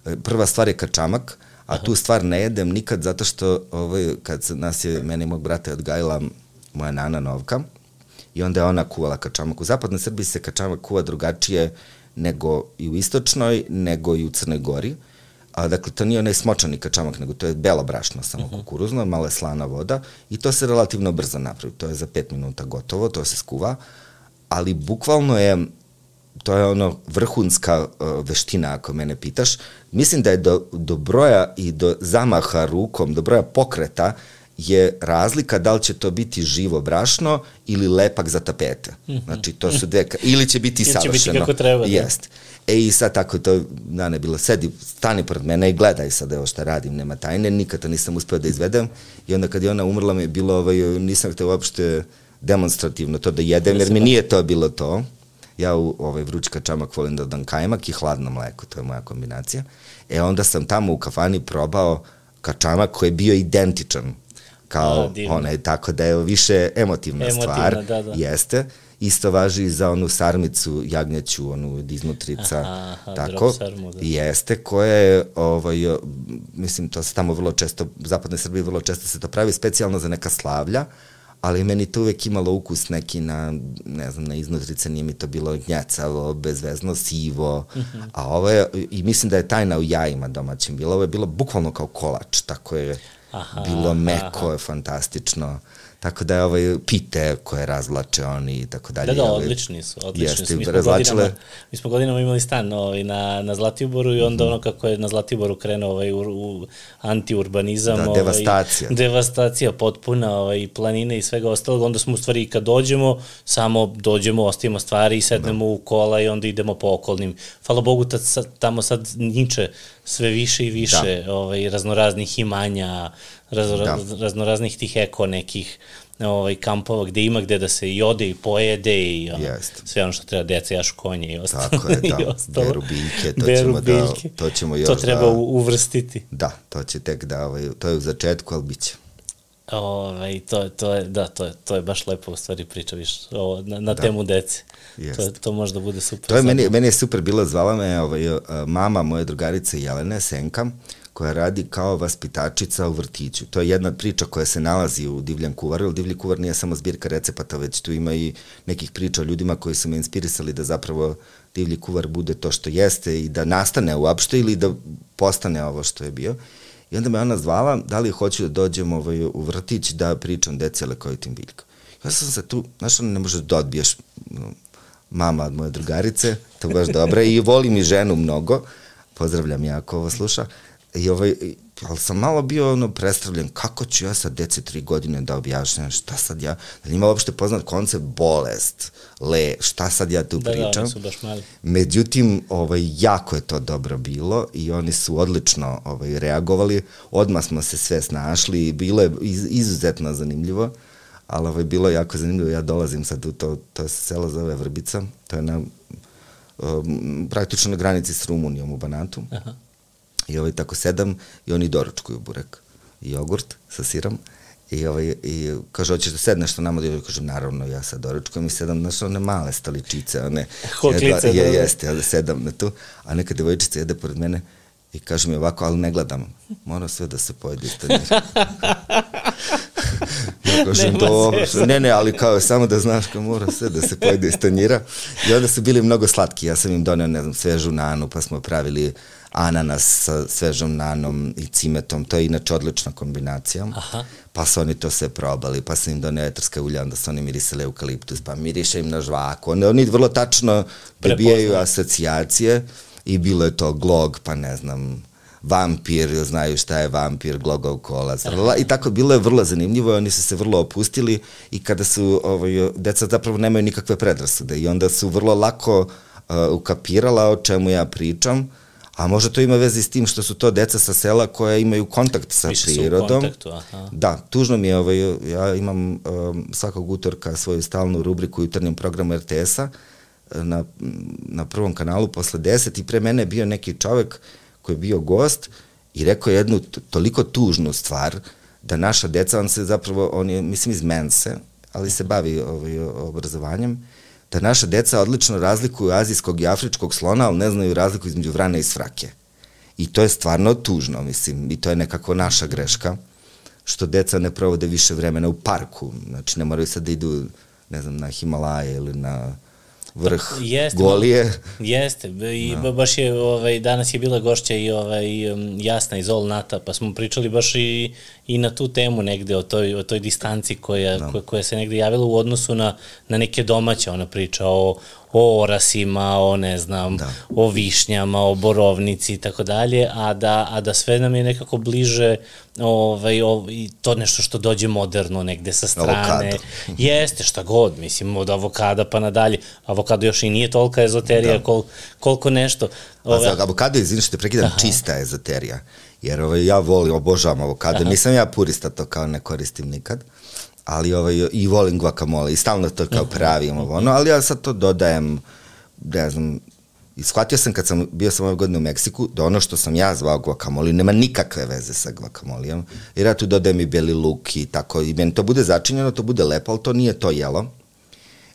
E, prva stvar je kačamak, a tu stvar ne jedem nikad zato što ovaj, kad nas je, meni mog brata odgajila moja nana Novka, i onda je ona kuvala kačamak. U zapadnoj Srbiji se kačamak kuva drugačije nego i u istočnoj, nego i u Crnoj Gori. A, dakle, to nije onaj smočani kačamak, nego to je belo brašno, samo uh mhm. -huh. kukuruzno, malo je slana voda i to se relativno brzo napravi. To je za pet minuta gotovo, to se skuva, ali bukvalno je to je ono vrhunska uh, veština ako mene pitaš. Mislim da je do, do broja i do zamaha rukom, do broja pokreta je razlika da li će to biti živo brašno ili lepak za tapete. Mm -hmm. Znači, to su dve, ili će biti ili savršeno. Ili će biti kako treba. Da. Jest. E i sad tako to, da ne bilo, sedi, stani pored mene i gledaj sad evo šta radim, nema tajne, nikad to nisam uspeo da izvedem i onda kad je ona umrla mi je bilo, ovaj, nisam hteo uopšte demonstrativno to da jedem, jer mi nije to bilo to. Ja u ovaj vruć kačamak volim da dam kajmak i hladno mleko, to je moja kombinacija. E onda sam tamo u kafani probao kačamak koji je bio identičan kao A, onaj, tako da je više emotivna, emotivna stvar, da, da. jeste. Isto važi i za onu sarmicu jagnjeću, onu od iznutrica, aha, aha, tako, sarmu, da. jeste, koja je, ovaj, mislim, to se tamo vrlo često, u zapadnoj Srbiji vrlo često se to pravi specijalno za neka slavlja, ali meni to uvek imalo ukus neki na, ne znam, na iznutrice, nije mi to bilo gnjecavo, bezvezno, sivo, uh mhm. -huh. a ovo je, i mislim da je tajna u jajima domaćim bilo, ovo je bilo bukvalno kao kolač, tako je aha, bilo meko, aha. fantastično. Tako da je ovaj pite koje razvlače oni i tako dalje. Da, da, odlični su, odlični jeste, su. Mi smo, godinama, mi smo godinama imali stan ovaj, na, na Zlatiboru i onda mm -hmm. ono kako je na Zlatiboru krenuo ovaj, u, u antiurbanizam. Da, ovaj, devastacija. Devastacija potpuna, ovaj, planine i svega ostalog. Onda smo u stvari kad dođemo, samo dođemo, ostavimo stvari i sednemo da. u kola i onda idemo po okolnim. Hvala Bogu, tad, tamo sad niče sve više i više da. ovaj, raznoraznih imanja, raz, da. raznoraznih tih eko nekih ovaj, kampova gde ima gde da se i ode i pojede i ono, sve ono što treba deca jašu konje i ostalo. Tako je, da. Beru biljke, to Beru ćemo da- biljke. da, to ćemo još To treba da, uvrstiti. Da, to će tek da, ovaj, to je u začetku, ali bit će. Ovaj, to, to je, da, to je, to je baš lepo u stvari priča viš, o, na, na da. temu dece. Jest. To, to može da bude super. To je meni, meni je super bilo, zvala me ovaj, mama moje drugarice Jelene Senka, koja radi kao vaspitačica u vrtiću. To je jedna priča koja se nalazi u Divljan kuvar, jer Divlji kuvar nije samo zbirka recepata, već tu ima i nekih priča o ljudima koji su me inspirisali da zapravo Divlji kuvar bude to što jeste i da nastane uopšte ili da postane ovo što je bio. I onda me ona zvala da li hoću da dođem ovaj, u vrtić da pričam deci lekovitim biljkom. Ja sam se tu, znaš, ne možeš da odbiješ mama od moje drugarice, to baš dobra i volim i ženu mnogo, pozdravljam ja ako ovo sluša, I ovaj, ali sam malo bio ono prestavljen, kako ću ja sa dece tri godine da objašnjam, šta sad ja, da nima uopšte poznat koncept bolest, le, šta sad ja tu da, pričam. Da, su baš mali. Međutim, ovaj, jako je to dobro bilo i oni su odlično ovaj, reagovali, odmah smo se sve snašli i bilo je iz, izuzetno zanimljivo, ali ovaj, bilo je jako zanimljivo, ja dolazim sad u to, to je selo zove Vrbica, to je na, um, praktično na granici s Rumunijom u Banatu. Aha I ovaj, tako sedam i oni doručkuju burek i jogurt sa sirom. I, ovaj, i kaže, hoćeš da sedneš što nama? I kažem, naravno, ja sad doručkujem i sedam, znaš, one male stoličice, one... Hoklice, je, da. Jeste, ja da sedam na tu, a neka devojčica jede pored mene i kaže mi ovako, ali ne gledam, mora sve da se pojede iz tanjira. ja kažem, dobro, ne, ne, ali kao samo da znaš kao mora sve da se pojede iz tanjira. I onda su bili mnogo slatki, ja sam im donio, ne znam, svežu nanu, pa smo pravili uh, ananas sa svežom nanom i cimetom, to je inače odlična kombinacija. Aha. Pa su oni to sve probali, pa sam im donio etarska ulja, onda su oni mirisali eukaliptus, pa miriše im na žvaku. Oni, oni vrlo tačno dobijaju asocijacije i bilo je to glog, pa ne znam, vampir, znaju šta je vampir, glogov kolac. I tako bilo je vrlo zanimljivo, oni su se vrlo opustili i kada su, ovaj, deca zapravo nemaju nikakve predrasude i onda su vrlo lako uh, ukapirala o čemu ja pričam A možda to ima veze s tim što su to deca sa sela koja imaju kontakt sa Više prirodom. Su u kontaktu, aha. Da, tužno mi je, ovaj, ja imam um, svakog utorka svoju stalnu rubriku u jutarnjem programu RTS-a na, na prvom kanalu posle 10 i pre mene je bio neki čovek koji je bio gost i rekao jednu toliko tužnu stvar da naša deca, on se zapravo, on je, mislim, iz Mense, ali se bavi ovaj, obrazovanjem, da naša deca odlično razlikuju azijskog i afričkog slona, ali ne znaju razliku između vrane i svrake. I to je stvarno tužno, mislim, i to je nekako naša greška, što deca ne provode više vremena u parku, znači ne moraju sad da idu ne znam, na Himalaje ili na vrh jeste, Golije. Jeste, i no. baš je, ovaj, danas je bila gošća i ovaj, um, Jasna iz All Nata, pa smo pričali baš i, i na tu temu negde, o toj, o toj distanci koja, no. koja, koja se negde javila u odnosu na, na neke domaće, ona priča o, o orasima, o ne znam, da. o višnjama, o borovnici i tako dalje, a da, a da sve nam je nekako bliže ovaj, ovaj, to nešto što dođe moderno negde sa strane. Avokado. Jeste, šta god, mislim, od avokada pa nadalje. Avokado još i nije tolika ezoterija da. kol, koliko nešto. Ove... A za avokado, izvini što te prekidam, Aha. čista ezoterija. Jer ovaj, ja volim, obožavam avokado. Aha. Nisam ja purista, to kao ne koristim nikad ali ovaj, i volim guacamole i stalno to kao pravim ovo, ono, ali ja sad to dodajem, ne znam, I shvatio sam kad sam, bio sam ove godine u Meksiku, da ono što sam ja zvao guacamole nema nikakve veze sa guacamolijom, jer ja tu dodajem i beli luk i tako, i meni to bude začinjeno, to bude lepo, ali to nije to jelo.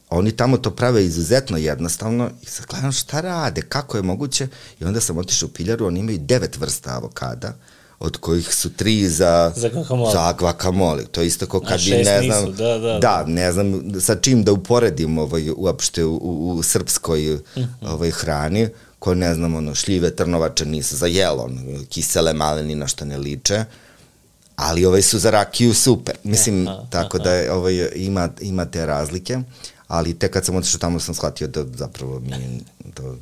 Oni tamo to prave izuzetno jednostavno i sad gledam šta rade, kako je moguće? I onda sam otišao u piljaru, oni imaju devet vrsta avokada, od kojih su tri za, za guacamole. Za guacamole. To je isto kao kad bi, ne znam, nisu, da, da, da, ne znam sa čim da uporedim ovaj, uopšte u, u, u srpskoj mhm. ovaj, hrani, koje ne znam, ono, šljive trnovače nisu za jelo, kisele male ni na što ne liče, ali ovaj su za rakiju super. Mislim, aha, tako aha. da ovaj, ima, ima te razlike, ali tek kad sam otišao tamo sam shvatio da zapravo mi to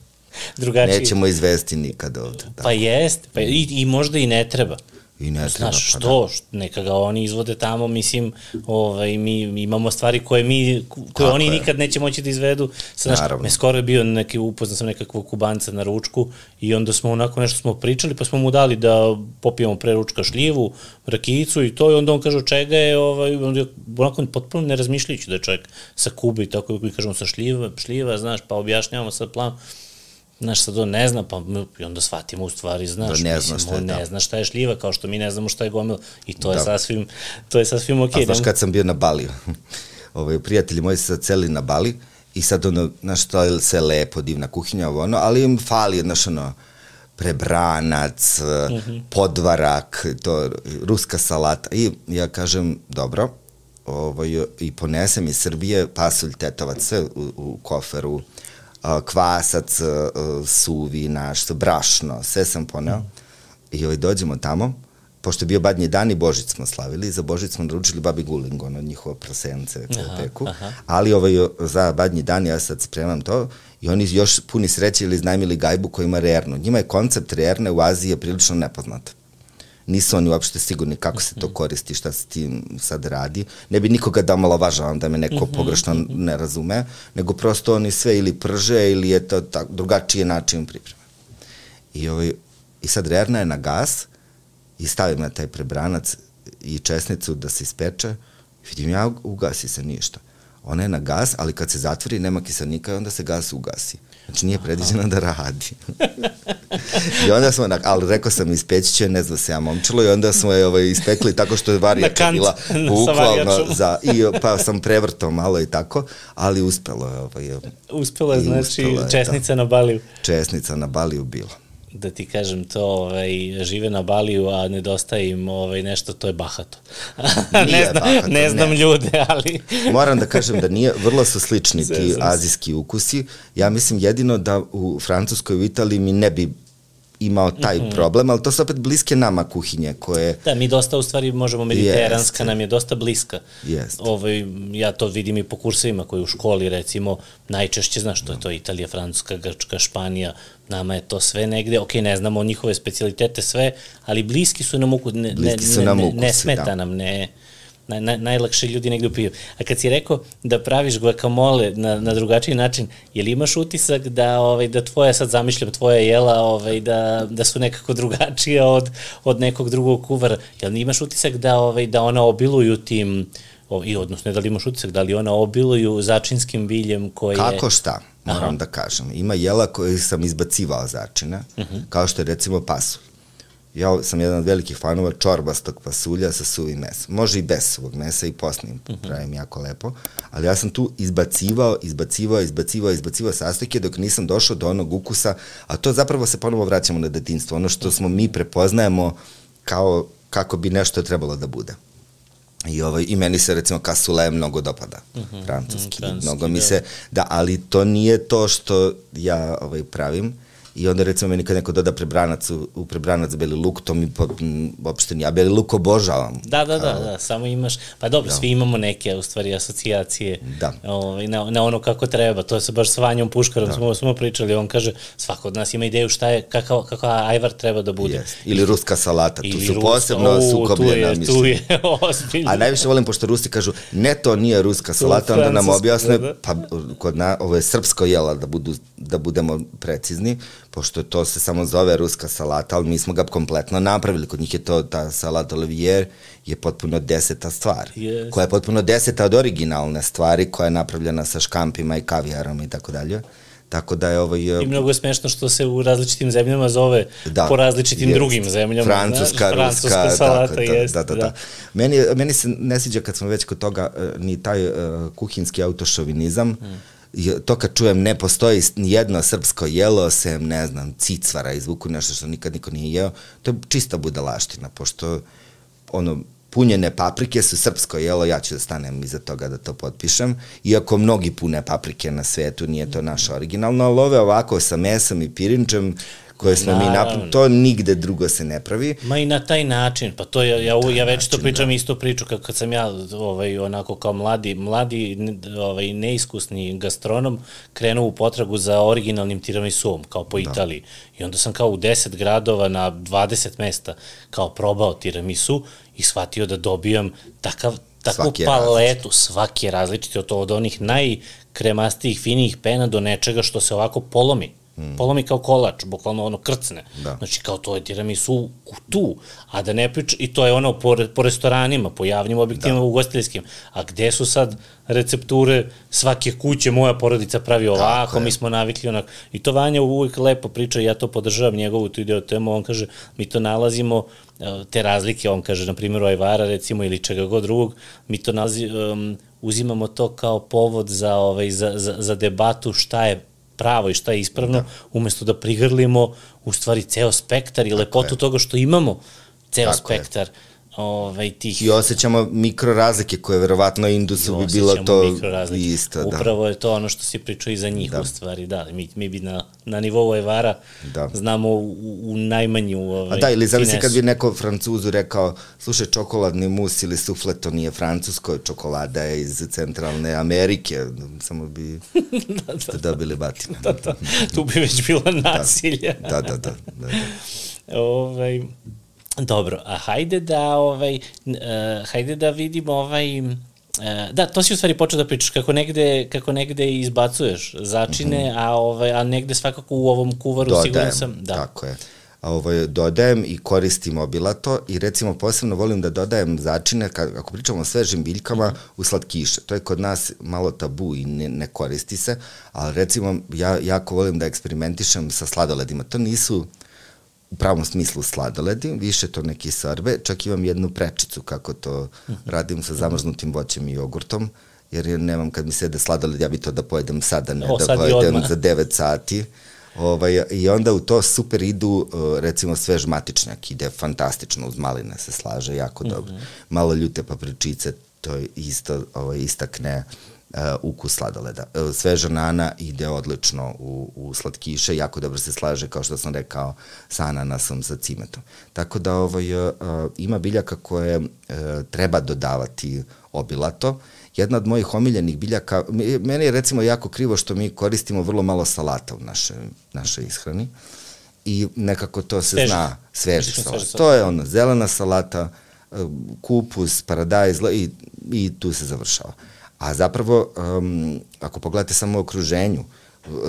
drugačiji. Nećemo izvesti nikad ovde. Da. Pa jest, pa i, i možda i ne treba. I ne treba, Znaš, pa što, da. neka ga oni izvode tamo, mislim, ovaj, mi imamo stvari koje mi, koje Tako oni je. nikad neće moći da izvedu. Znaš, me skoro je bio neki, upoznao sam nekakvog kubanca na ručku i onda smo onako nešto smo pričali, pa smo mu dali da popijemo pre ručka šljivu, rakicu i to, i onda on kaže čega je, ovaj, onda onako potpuno ne razmišljajući da je čovjek sa Kube i tako, mi kažemo sa šljiva, šljiva, znaš, pa objašnjavamo sad plan, Znaš, sad on ne zna, pa i onda shvatimo u stvari, znaš, da ne zna šta je, ne da. zna šta je šljiva, kao što mi ne znamo šta je gomila. I to da. je sasvim, to je sasvim okej. Okay. A znaš kad sam bio na Baliju, ovaj, prijatelji moji se sad celi na Bali i sad ono, znaš, to je se lepo, divna kuhinja, ovo ono, ali im fali, znaš, ono, prebranac, mm -hmm. podvarak, to, ruska salata. I ja kažem, dobro, ovaj, i ponesem iz Srbije pasulj tetovac sve u, u koferu, kvasac, suvi naš, brašno, sve sam poneo. Mm. I ovaj, dođemo tamo, pošto je bio badnji dan i Božić smo slavili, za Božić smo naručili babi guling, ono njihova prasence koje peku, aha. ali ovaj, za badnji dan ja sad spremam to i oni još puni sreće ili znajmili gajbu koja ima rernu. Njima je koncept rerne u Aziji je prilično nepoznat nisu oni uopšte sigurni kako se to mhm. koristi, šta se tim sad radi. Ne bi nikoga da omalovažavam da me neko mhm, pogrešno mhm. ne razume, nego prosto oni sve ili prže ili je to tak, drugačiji način pripreme. I, ovaj, I sad rerna je na gas i stavim na taj prebranac i česnicu da se ispeče. Vidim ja, ugasi se ništa. Ona je na gas, ali kad se zatvori nema kiselnika, onda se gas ugasi. Znači nije predviđeno da radi. I onda smo, ali rekao sam ispeći će, ne znam se ja momčilo, i onda smo je ovaj, ispekli tako što je varijača bila bukvalno za, i pa sam prevrtao malo i tako, ali uspelo je. Ovaj, uspelo je, znači, uspelo je, česnica da. na Baliju. Česnica na Baliju bila da ti kažem to, ovaj, žive na Baliju, a nedostaje im ovaj, nešto, to je bahato. ne, znam, bahato, ne znam ne. ljude, ali... Moram da kažem da nije, vrlo su slični ti azijski ukusi. Ja mislim jedino da u Francuskoj i u Italiji mi ne bi imao taj mm -hmm. problem, ali to su opet bliske nama kuhinje koje... Da, mi dosta u stvari možemo, mediteranska yes. nam je dosta bliska. Yes. Ovaj, ja to vidim i po kursevima koji u školi recimo najčešće, znaš, to je to Italija, Francuska, Grčka, Španija, nama je to sve negde, ok, ne znamo njihove specialitete sve, ali bliski su nam ukus, ne, ne, ne, ne, ne smeta da. nam, ne, naj, naj, najlakše ljudi negde upiju. A kad si rekao da praviš guacamole na, na drugačiji način, je li imaš utisak da, ovaj, da tvoja, sad zamišljam, tvoja jela, ovaj, da, da su nekako drugačije od, od nekog drugog kuvara? Jel imaš utisak da, ovaj, da ona obiluju tim, i odnosno da li imaš utisak da li ona obiluju začinskim biljem koje... Kako šta, moram Aha. da kažem. Ima jela koje sam izbacivao začina, uh mhm. -huh. kao što je recimo pasulj ja sam jedan od velikih fanova čorbastog pasulja sa suvim mesom. Može i bez suvog mesa i posnim, mhm. -huh. pravim jako lepo. Ali ja sam tu izbacivao, izbacivao, izbacivao, izbacivao sastojke dok nisam došao do onog ukusa, a to zapravo se ponovo vraćamo na detinstvo. Ono što smo mi prepoznajemo kao kako bi nešto trebalo da bude. I, ovaj, I meni se recimo kasule mnogo dopada, mm -hmm, francuski, mm, mnogo mi da. se, da, ali to nije to što ja ovaj, pravim, I onda recimo meni kad neko doda prebranac u, u prebranac beli luk, to mi po, uopšte nije. Ja beli luk obožavam. Da, da, da, da, samo imaš, pa dobro, da. svi imamo neke u stvari asocijacije da. ovaj, na, na ono kako treba. To se baš s Vanjom Puškarom da. smo, smo pričali, on kaže svako od nas ima ideju šta je, kakav, kakav ajvar treba da bude. Yes. Ili ruska salata, tu su ruska, posebno sukobljena mišljenja. Tu je, tu je ozbiljno. A najviše volim, pošto Rusi kažu, ne to nije ruska salata, onda nam objasne, da, da. pa kod na, ovo je srpsko jela, da, budu, da budemo precizni, pošto to se samo zove ruska salata, ali mi smo ga kompletno napravili. Kod njih je to, ta salata Olivier je potpuno deseta stvar. Yes. Koja je potpuno deseta od originalne stvari, koja je napravljena sa škampima i kavijarom i tako dalje. Tako da je ovo... I mnogo je smešno što se u različitim zemljama zove da, po različitim jest. drugim zemljama. Francuska, znaš, ruska, francuska salata, tako, jest, da, da, da. da. Meni, meni se ne sviđa kad smo već kod toga e, ni taj uh, kuhinski autošovinizam, hmm to kad čujem ne postoji jedno srpsko jelo sem, ne znam, cicvara izvuku nešto što nikad niko nije jeo, to je čista budalaština, pošto ono, punjene paprike su srpsko jelo, ja ću da stanem iza toga da to potpišem, iako mnogi pune paprike na svetu, nije to naše originalno, ali ove ovako sa mesom i pirinčem, koje smo Naravno. mi napravili, to nigde drugo se ne pravi. Ma i na taj način, pa to ja, ja, ja već to pričam da. isto priču kad, kad sam ja ovaj, onako kao mladi, mladi ovaj, neiskusni gastronom krenuo u potragu za originalnim tiramisuom, kao po da. Italiji. I onda sam kao u 10 gradova na 20 mesta kao probao tiramisu i shvatio da dobijam takav, takvu svaki paletu, različit. svaki je različiti, od, od onih najkremastijih, finijih pena do nečega što se ovako polomi Mm. Polomi kao kolač, bukvalno ono krcne. Da. Znači kao to je tiramisu tu, a da ne priča, i to je ono po, po restoranima, po javnim objektima da. ugostiteljskim. A gde su sad recepture svake kuće, moja porodica pravi ovako, mi smo navikli onako. I to Vanja uvijek lepo priča, ja to podržavam njegovu tu ideo temu, on kaže, mi to nalazimo, e, te razlike, on kaže, na primjer, Ajvara, recimo, ili čega god drugog, mi to nalazi, um, uzimamo to kao povod za, ovaj, za, za, za debatu šta je pravo i šta je ispravno, da. umesto da prigrlimo u stvari ceo spektar i lepotu toga što imamo ceo Tako spektar. Je ovaj, tih... I osjećamo mikro razlike koje verovatno Indusu bi bilo to isto. Da. Upravo je to ono što si pričao i za njih da. u stvari, da. Mi, mi bi na, na nivou Evara da. znamo u, u najmanju ovaj, A da, ili zamisli kad bi neko francuzu rekao, slušaj, čokoladni mus ili sufle, to nije francusko, čokolada je iz centralne Amerike, samo bi da, da, da. dobili batine. Da, da. Tu bi već bilo da. nasilje. Da, da, da. da, da. ovaj, Dobro, a hajde da, ovaj, uh, hajde da vidimo ovaj, uh, da, to si u stvari počeo da pričaš, kako negde, kako negde izbacuješ začine, mm -hmm. a, ovaj, a negde svakako u ovom kuvaru Dodajem, siguran sam. Da. tako je. A ovaj, dodajem i koristim obilato i recimo posebno volim da dodajem začine, kad, ako pričamo o svežim biljkama, mm -hmm. u slatkiše. To je kod nas malo tabu i ne, ne koristi se, ali recimo ja jako volim da eksperimentišem sa sladoledima. To nisu u pravom smislu sladoledi, više to neki sarbe, čak imam jednu prečicu kako to radim sa zamrznutim voćem i jogurtom, jer nemam kad mi sede sladoled, ja bi to da pojedem sada, ne o, da pojedem za 9 sati. Ovaj, I onda u to super idu, uh, recimo, svež matičnjak, ide fantastično, uz maline se slaže, jako dobro. Mm -hmm. Malo ljute papričice, to isto ovaj, istakne uh, ukus sladoleda. Uh, sveža nana ide odlično u, u slatkiše, jako dobro se slaže, kao što sam rekao, sa ananasom, sa cimetom. Tako da ovaj, uh, ima biljaka koje uh, treba dodavati obilato. Jedna od mojih omiljenih biljaka, meni je recimo jako krivo što mi koristimo vrlo malo salata u naše, našoj ishrani i nekako to se Sveži. zna, svežih salata. To je ono, zelena salata, kupus, paradajz i, i tu se završava. A zapravo, um, ako pogledate samo u okruženju,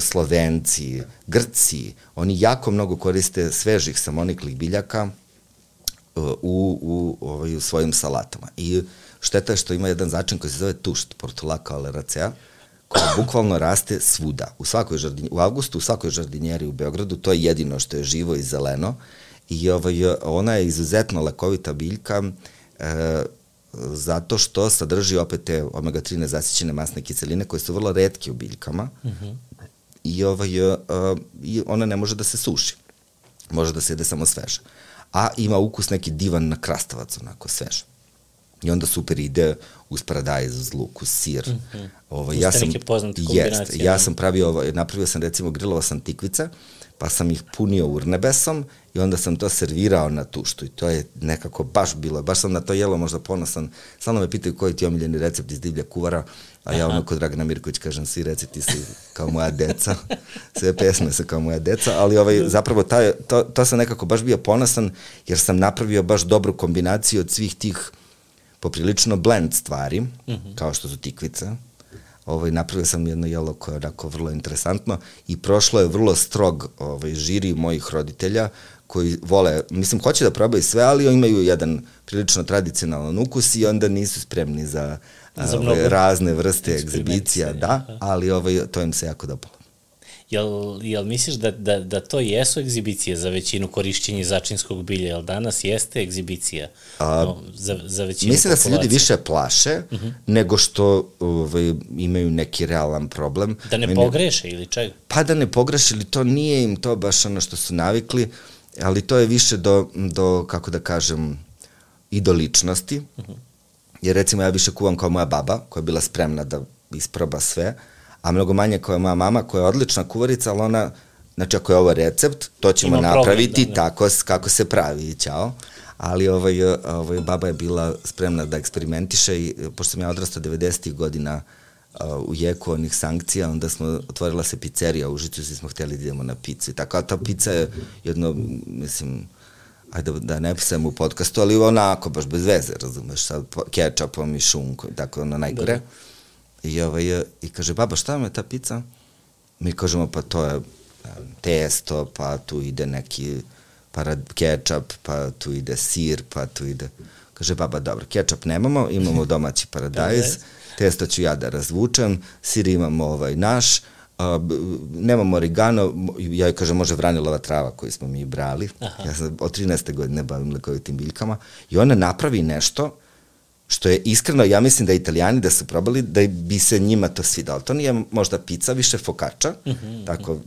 Slovenci, Grci, oni jako mnogo koriste svežih samoniklih biljaka uh, u, u, ovaj, u svojim salatama. I šteta je što ima jedan začin koji se zove tušt, portulaka oleracea, koja bukvalno raste svuda. U, svakoj žardin, u avgustu u svakoj žardinjeri u Beogradu, to je jedino što je živo i zeleno. I ovaj, ona je izuzetno lekovita biljka, e, zato što sadrži opet te omega-3 nezasićene masne kiseline koje su vrlo redke u biljkama uh mhm. -huh. i, ovaj, uh, i ona ne može da se suši. Može da se jede samo sveže. A ima ukus neki divan na krastavac, onako svež. i onda super ide uz paradajz, uz luk, uz sir. Mm -hmm. Ovo, ja sam, jest, ja sam pravio, ovo, napravio sam recimo, grilovao sam tikvice, pa sam ih punio urnebesom i onda sam to servirao na tuštu i to je nekako baš bilo, baš sam na to jelo možda ponosan. Stalno me pitaju koji ti je omiljeni recept iz divlja kuvara, a ja ono kod Dragana Mirković kažem svi recepti su kao moja deca, sve pesme su kao moja deca, ali ovaj, zapravo taj, to, to sam nekako baš bio ponosan jer sam napravio baš dobru kombinaciju od svih tih poprilično blend stvari, mm -hmm. kao što su tikvica, ovaj, napravio sam jedno jelo koje je onako vrlo interesantno i prošlo je vrlo strog ovaj, žiri mojih roditelja koji vole, mislim, hoće da probaju sve, ali imaju jedan prilično tradicionalan ukus i onda nisu spremni za, za ove, razne vrste egzibicija, da, ali ovaj, to im se jako dopalo. Jel, jel misliš da, da, da to jesu egzibicije za većinu korišćenja začinskog bilja? Jel danas jeste egzibicija A, no, za, za većinu Mislim da se ljudi više plaše uh mhm. -huh. nego što ovaj, imaju neki realan problem. Da ne Meni, pogreše ili čega? Pa da ne pogreše ili to nije im to baš ono što su navikli, ali to je više do, do kako da kažem, i do ličnosti. Uh mhm. -huh. Jer recimo ja više kuvam kao moja baba koja je bila spremna da isproba sve, a mnogo manje kao je moja mama koja je odlična kuvarica, ali ona, znači ako je ovo recept, to ćemo Ima napraviti problem, da, da. tako kako se pravi, ćao. Ali ovaj, ovaj, baba je bila spremna da eksperimentiše i pošto sam ja odrastao 90. godina uh, u jeku onih sankcija, onda smo, otvorila se pizzerija u Užicu i smo hteli da idemo na picu i tako, a ta pizza je jedno, mislim, ajde da ne pisajem u podcastu, ali onako, baš bez veze, razumeš, sa kečapom i šunkom i tako, ono najgore. Da, da I, ovaj, I kaže, baba, šta vam je ta pizza? Mi kažemo, pa to je testo, pa tu ide neki parad, kečap, pa tu ide sir, pa tu ide... Kaže, baba, dobro, kečap nemamo, imamo domaći paradajz, testo ću ja da razvučem, sir imamo ovaj naš, a, nemamo origano, ja joj kažem, može vranilova trava koju smo mi brali, Aha. ja sam od 13. godine bavim lekovitim biljkama, i ona napravi nešto što je iskreno, ja mislim da italijani da su probali da bi se njima to svidalo. To nije možda pizza, više fokača, mm -hmm. tako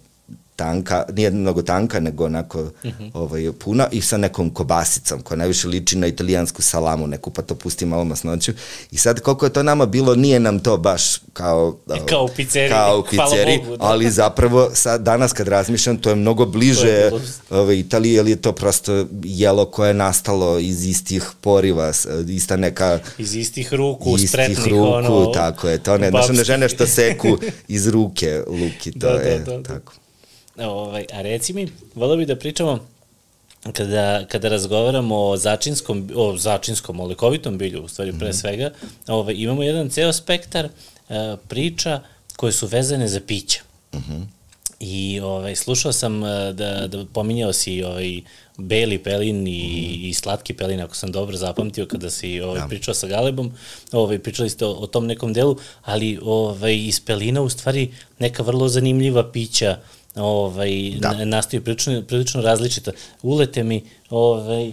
tanka, nije mnogo tanka, nego onako mm -hmm. ovaj, puna i sa nekom kobasicom koja najviše liči na italijansku salamu neku, pa to pusti malo masnoću. I sad koliko je to nama bilo, nije nam to baš kao... E, kao u pizzeri. Kao u pizzeri, Bogu, da. ali zapravo sad, danas kad razmišljam, to je mnogo bliže je ovaj, Italije, jer je to prosto jelo koje je nastalo iz istih poriva, ista neka... Iz istih ruku, istih spretnih, ruku, ono... tako je, to ne, znaš, ne žene što seku iz ruke luki, to da, je da, da, da. Ovaj, a reci mi, volio bih da pričamo kada, kada razgovaramo o začinskom, o začinskom, o lekovitom bilju, u stvari pre mhm. svega, ovaj, imamo jedan ceo spektar uh, priča koje su vezane za pića. Mhm. -huh. I ovaj, slušao sam uh, da, da pominjao si ovaj, beli pelin i, mm. i slatki pelin, ako sam dobro zapamtio kada si ovaj, ja. pričao sa Galebom, ovaj, pričali ste o, o tom nekom delu, ali ovaj, iz pelina u stvari neka vrlo zanimljiva pića ovaj, da. nastaju prilično, prilično različito. Ulete mi, ovaj,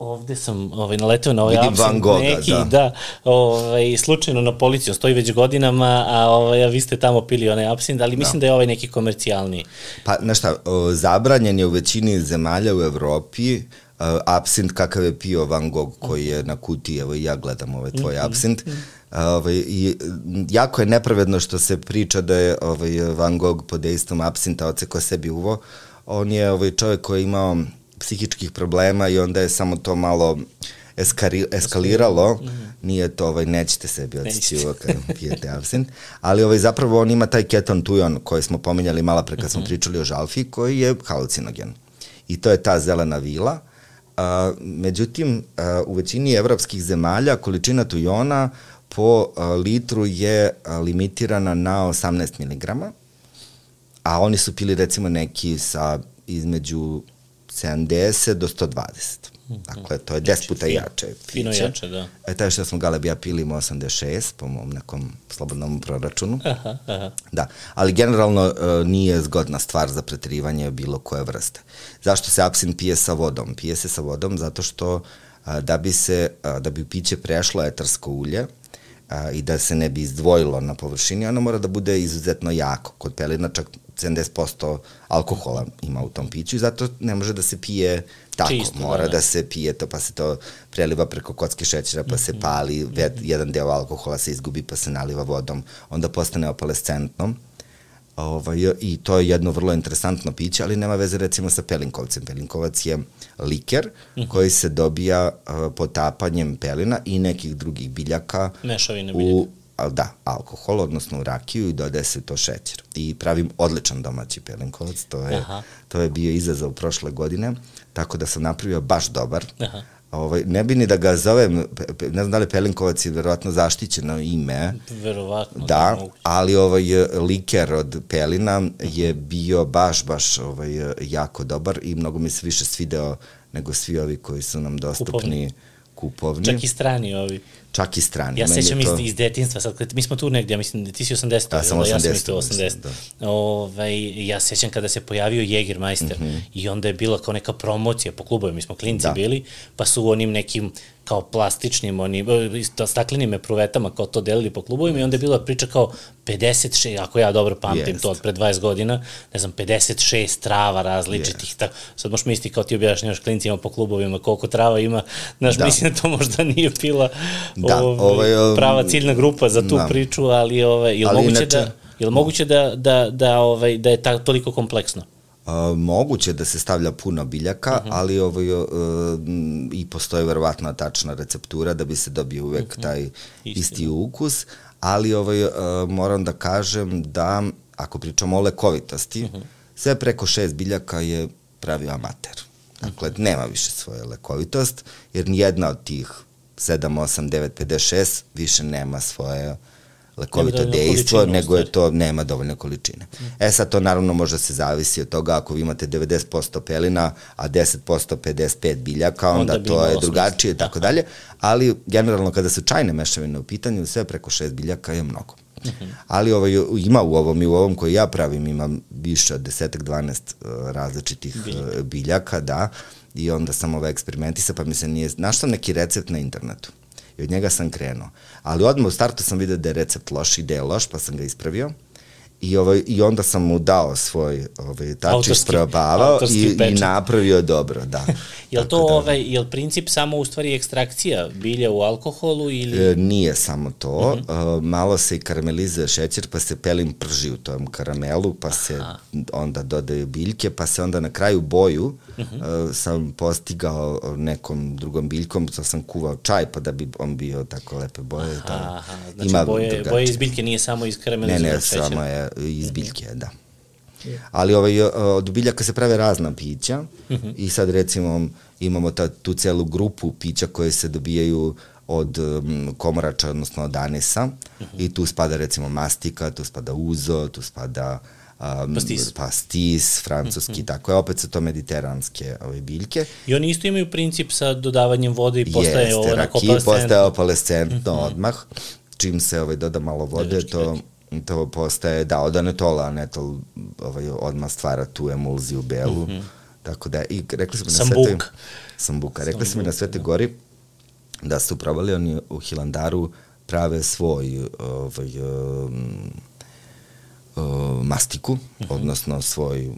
ovde sam ovaj, naletao na ovaj Vidim Van Gogha, neki, da. da ovaj, slučajno na policiju, stoji već godinama, a, ovaj, a vi ste tamo pili onaj absint, ali mislim da, da je ovaj neki komercijalni. Pa, znaš šta, o, zabranjen je u većini zemalja u Evropi, uh, absint kakav je pio Van Gogh koji je na kutiji, evo i ja gledam ovaj tvoj mm -hmm. absint. Mm -hmm Ovaj, I jako je nepravedno što se priča da je ovaj, Van Gogh pod dejstvom absinta oceko sebi uvo. On je ovaj, čovjek koji je imao psihičkih problema i onda je samo to malo eskari, eskaliralo. Mm -hmm. Nije to, ovaj, nećete sebi odsjeći uvo kad pijete absint. Ali ovaj, zapravo on ima taj keton tujon koji smo pominjali malo pre kad mm -hmm. smo mhm. pričali o žalfi koji je halucinogen. I to je ta zelena vila. A, međutim, a, u većini evropskih zemalja količina tujona po litru je limitirana na 18 mg, a oni su pili recimo neki sa između 70 do 120. Mhm. Dakle, to je 10 puta jače. Fino jače, da. E, taj što smo Galeb ja pili ima 86, po mom nekom slobodnom proračunu. Aha, aha. Da, ali generalno uh, nije zgodna stvar za preterivanje bilo koje vrste. Zašto se apsin pije sa vodom? Pije se sa vodom zato što uh, da bi se, uh, da bi piće prešlo etarsko ulje, a, i da se ne bi izdvojilo na površini, ono mora da bude izuzetno jako. Kod pelina čak 70% alkohola ima u tom piću i zato ne može da se pije tako, Čisto, mora da, da. da se pije to, pa se to preliva preko kocke šećera, pa mm -hmm. se mhm. pali, mm -hmm. jedan deo alkohola se izgubi, pa se naliva vodom, onda postane opalescentno. Ovaj, I to je jedno vrlo interesantno piće, ali nema veze recimo sa pelinkovcem. Pelinkovac je liker mm -hmm. koji se dobija uh, potapanjem pelina i nekih drugih biljaka Mešavine biljaka. u da, alkohol, odnosno u rakiju i dodaje se to šećer. I pravim odličan domaći pelinkovac, to je, Aha. to je bio izazov prošle godine, tako da sam napravio baš dobar. Aha. Ovaj, ne bi ni da ga zovem, ne znam da li Pelinkovac je verovatno zaštićeno ime. Verovatno. Da, da ali ovaj liker od Pelina je bio baš, baš ovaj, jako dobar i mnogo mi se više svideo nego svi ovi koji su nam dostupni. Kupovni kupovni. Čak i strani ovi. Čak i strani. Ja sećam to... iz, iz detinstva, sad, mi smo tu negdje, ja mislim, ti si 80. Da, sam 80. Ja sam isto 80. Da. Ove, ovaj, ja sećam kada se pojavio Jägermeister mm -hmm. i onda je bila kao neka promocija po klubovima, mi smo klinci da. bili, pa su u onim nekim kao plastičnim, oni, staklenim pruvetama kao to delili po klubovima i onda je bila priča kao 56, ako ja dobro pamtim Jest. to od pre 20 godina, ne znam, 56 trava različitih, tako, sad možeš misliti kao ti objašnjavaš klincima po klubovima koliko trava ima, znaš, da. mislim da to možda nije bila da, ovaj, ovaj, prava ciljna grupa za tu da. priču, ali, ove, je li moguće, inače, da, je moguće da, da, da, ovaj, da je ta, toliko kompleksno? Uh, moguće da se stavlja puno biljaka, uh mhm. -huh. ali ovaj, uh, i postoje verovatna tačna receptura da bi se dobio uvek uh mhm. -huh. taj isti, isti ukus, ali ovaj, uh, moram da kažem da ako pričamo o lekovitosti, uh mhm. -huh. sve preko šest biljaka je pravi amater. Dakle, nema više svoje lekovitost, jer nijedna od tih 7, 8, 9, 56 više nema svoje lekovito dejstvo, nego je to, nema dovoljne količine. Mm. E sad to naravno može se zavisi od toga ako vi imate 90% pelina, a 10% 55 biljaka, onda, onda to je drugačije i tako dalje, ali generalno kada su čajne mešavine u pitanju, sve preko 6 biljaka je mnogo. Mm -hmm. Ali ovaj, ima u ovom i u ovom koji ja pravim, ima više od desetak, 12 uh, različitih biljaka. Uh, biljaka, da, i onda sam ovaj eksperimentisa, pa mi se nije, našao neki recept na internetu i od njega sam krenuo. Ali odmah u startu sam vidio da je recept loš i da je loš, pa sam ga ispravio. I, ovaj, I onda sam mu dao svoj ovaj, tač isprobavao i, i napravio dobro, da. je li to da, ovaj, je li princip samo u stvari ekstrakcija bilja u alkoholu ili... E, nije samo to, uh -huh. e, malo se i karamelizuje šećer pa se pelin prži u tom karamelu pa Aha. se onda dodaju biljke pa se onda na kraju boju uh -huh. e, sam postigao nekom drugom biljkom, to sam kuvao čaj pa da bi on bio tako lepe boje. Aha, ta, aha. znači ima boje, boje iz biljke nije samo iz karamelizanog šećera. Ne, ne, samo je iz biljke, da. Ali ovaj, od biljaka se prave razna pića uh -huh. i sad recimo imamo ta, tu celu grupu pića koje se dobijaju od um, komorača, odnosno od anisa uh -huh. i tu spada recimo mastika, tu spada uzo, tu spada um, pastis. pastis, francuski, uh -huh. tako je, opet su to mediteranske ove biljke. I oni isto imaju princip sa dodavanjem vode i postaje Jeste, ovo raki postaje opalescentno uh -huh. odmah, čim se ovaj, doda malo vode, to to postaje, da, od anetola, anetol ovaj, odmah stvara tu emulziju belu, mm -hmm. tako da, i rekli smo na Svetoj... Sambuka. Rekli smo na Svete Gori da su probali oni u Hilandaru prave svoj ovaj, um, um, mastiku, mm -hmm. odnosno svoj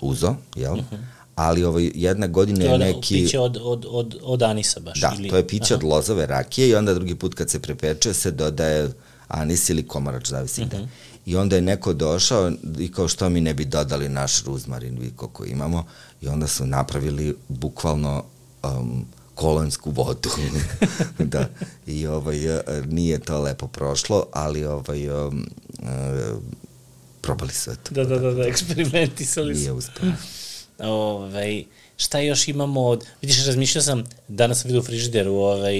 uzo, jel? Mm -hmm. Ali ovaj, jedna godina je neki... Piće od, od, od, od anisa baš? Da, ili... to je piće Aha. od lozove rakije i onda drugi put kad se prepeče se dodaje anis ili komarač, zavisi uh -huh. gde. I onda je neko došao i kao što mi ne bi dodali naš ruzmarin, vi koliko imamo, i onda su napravili bukvalno um, kolonsku vodu. da. I ovaj, e, nije to lepo prošlo, ali ovaj, um, uh, probali sve to. Da, da, da, da, eksperimentisali su. Nije uspio. ovaj, šta još imamo od, vidiš, razmišljao sam, danas sam vidio u frižideru ovaj,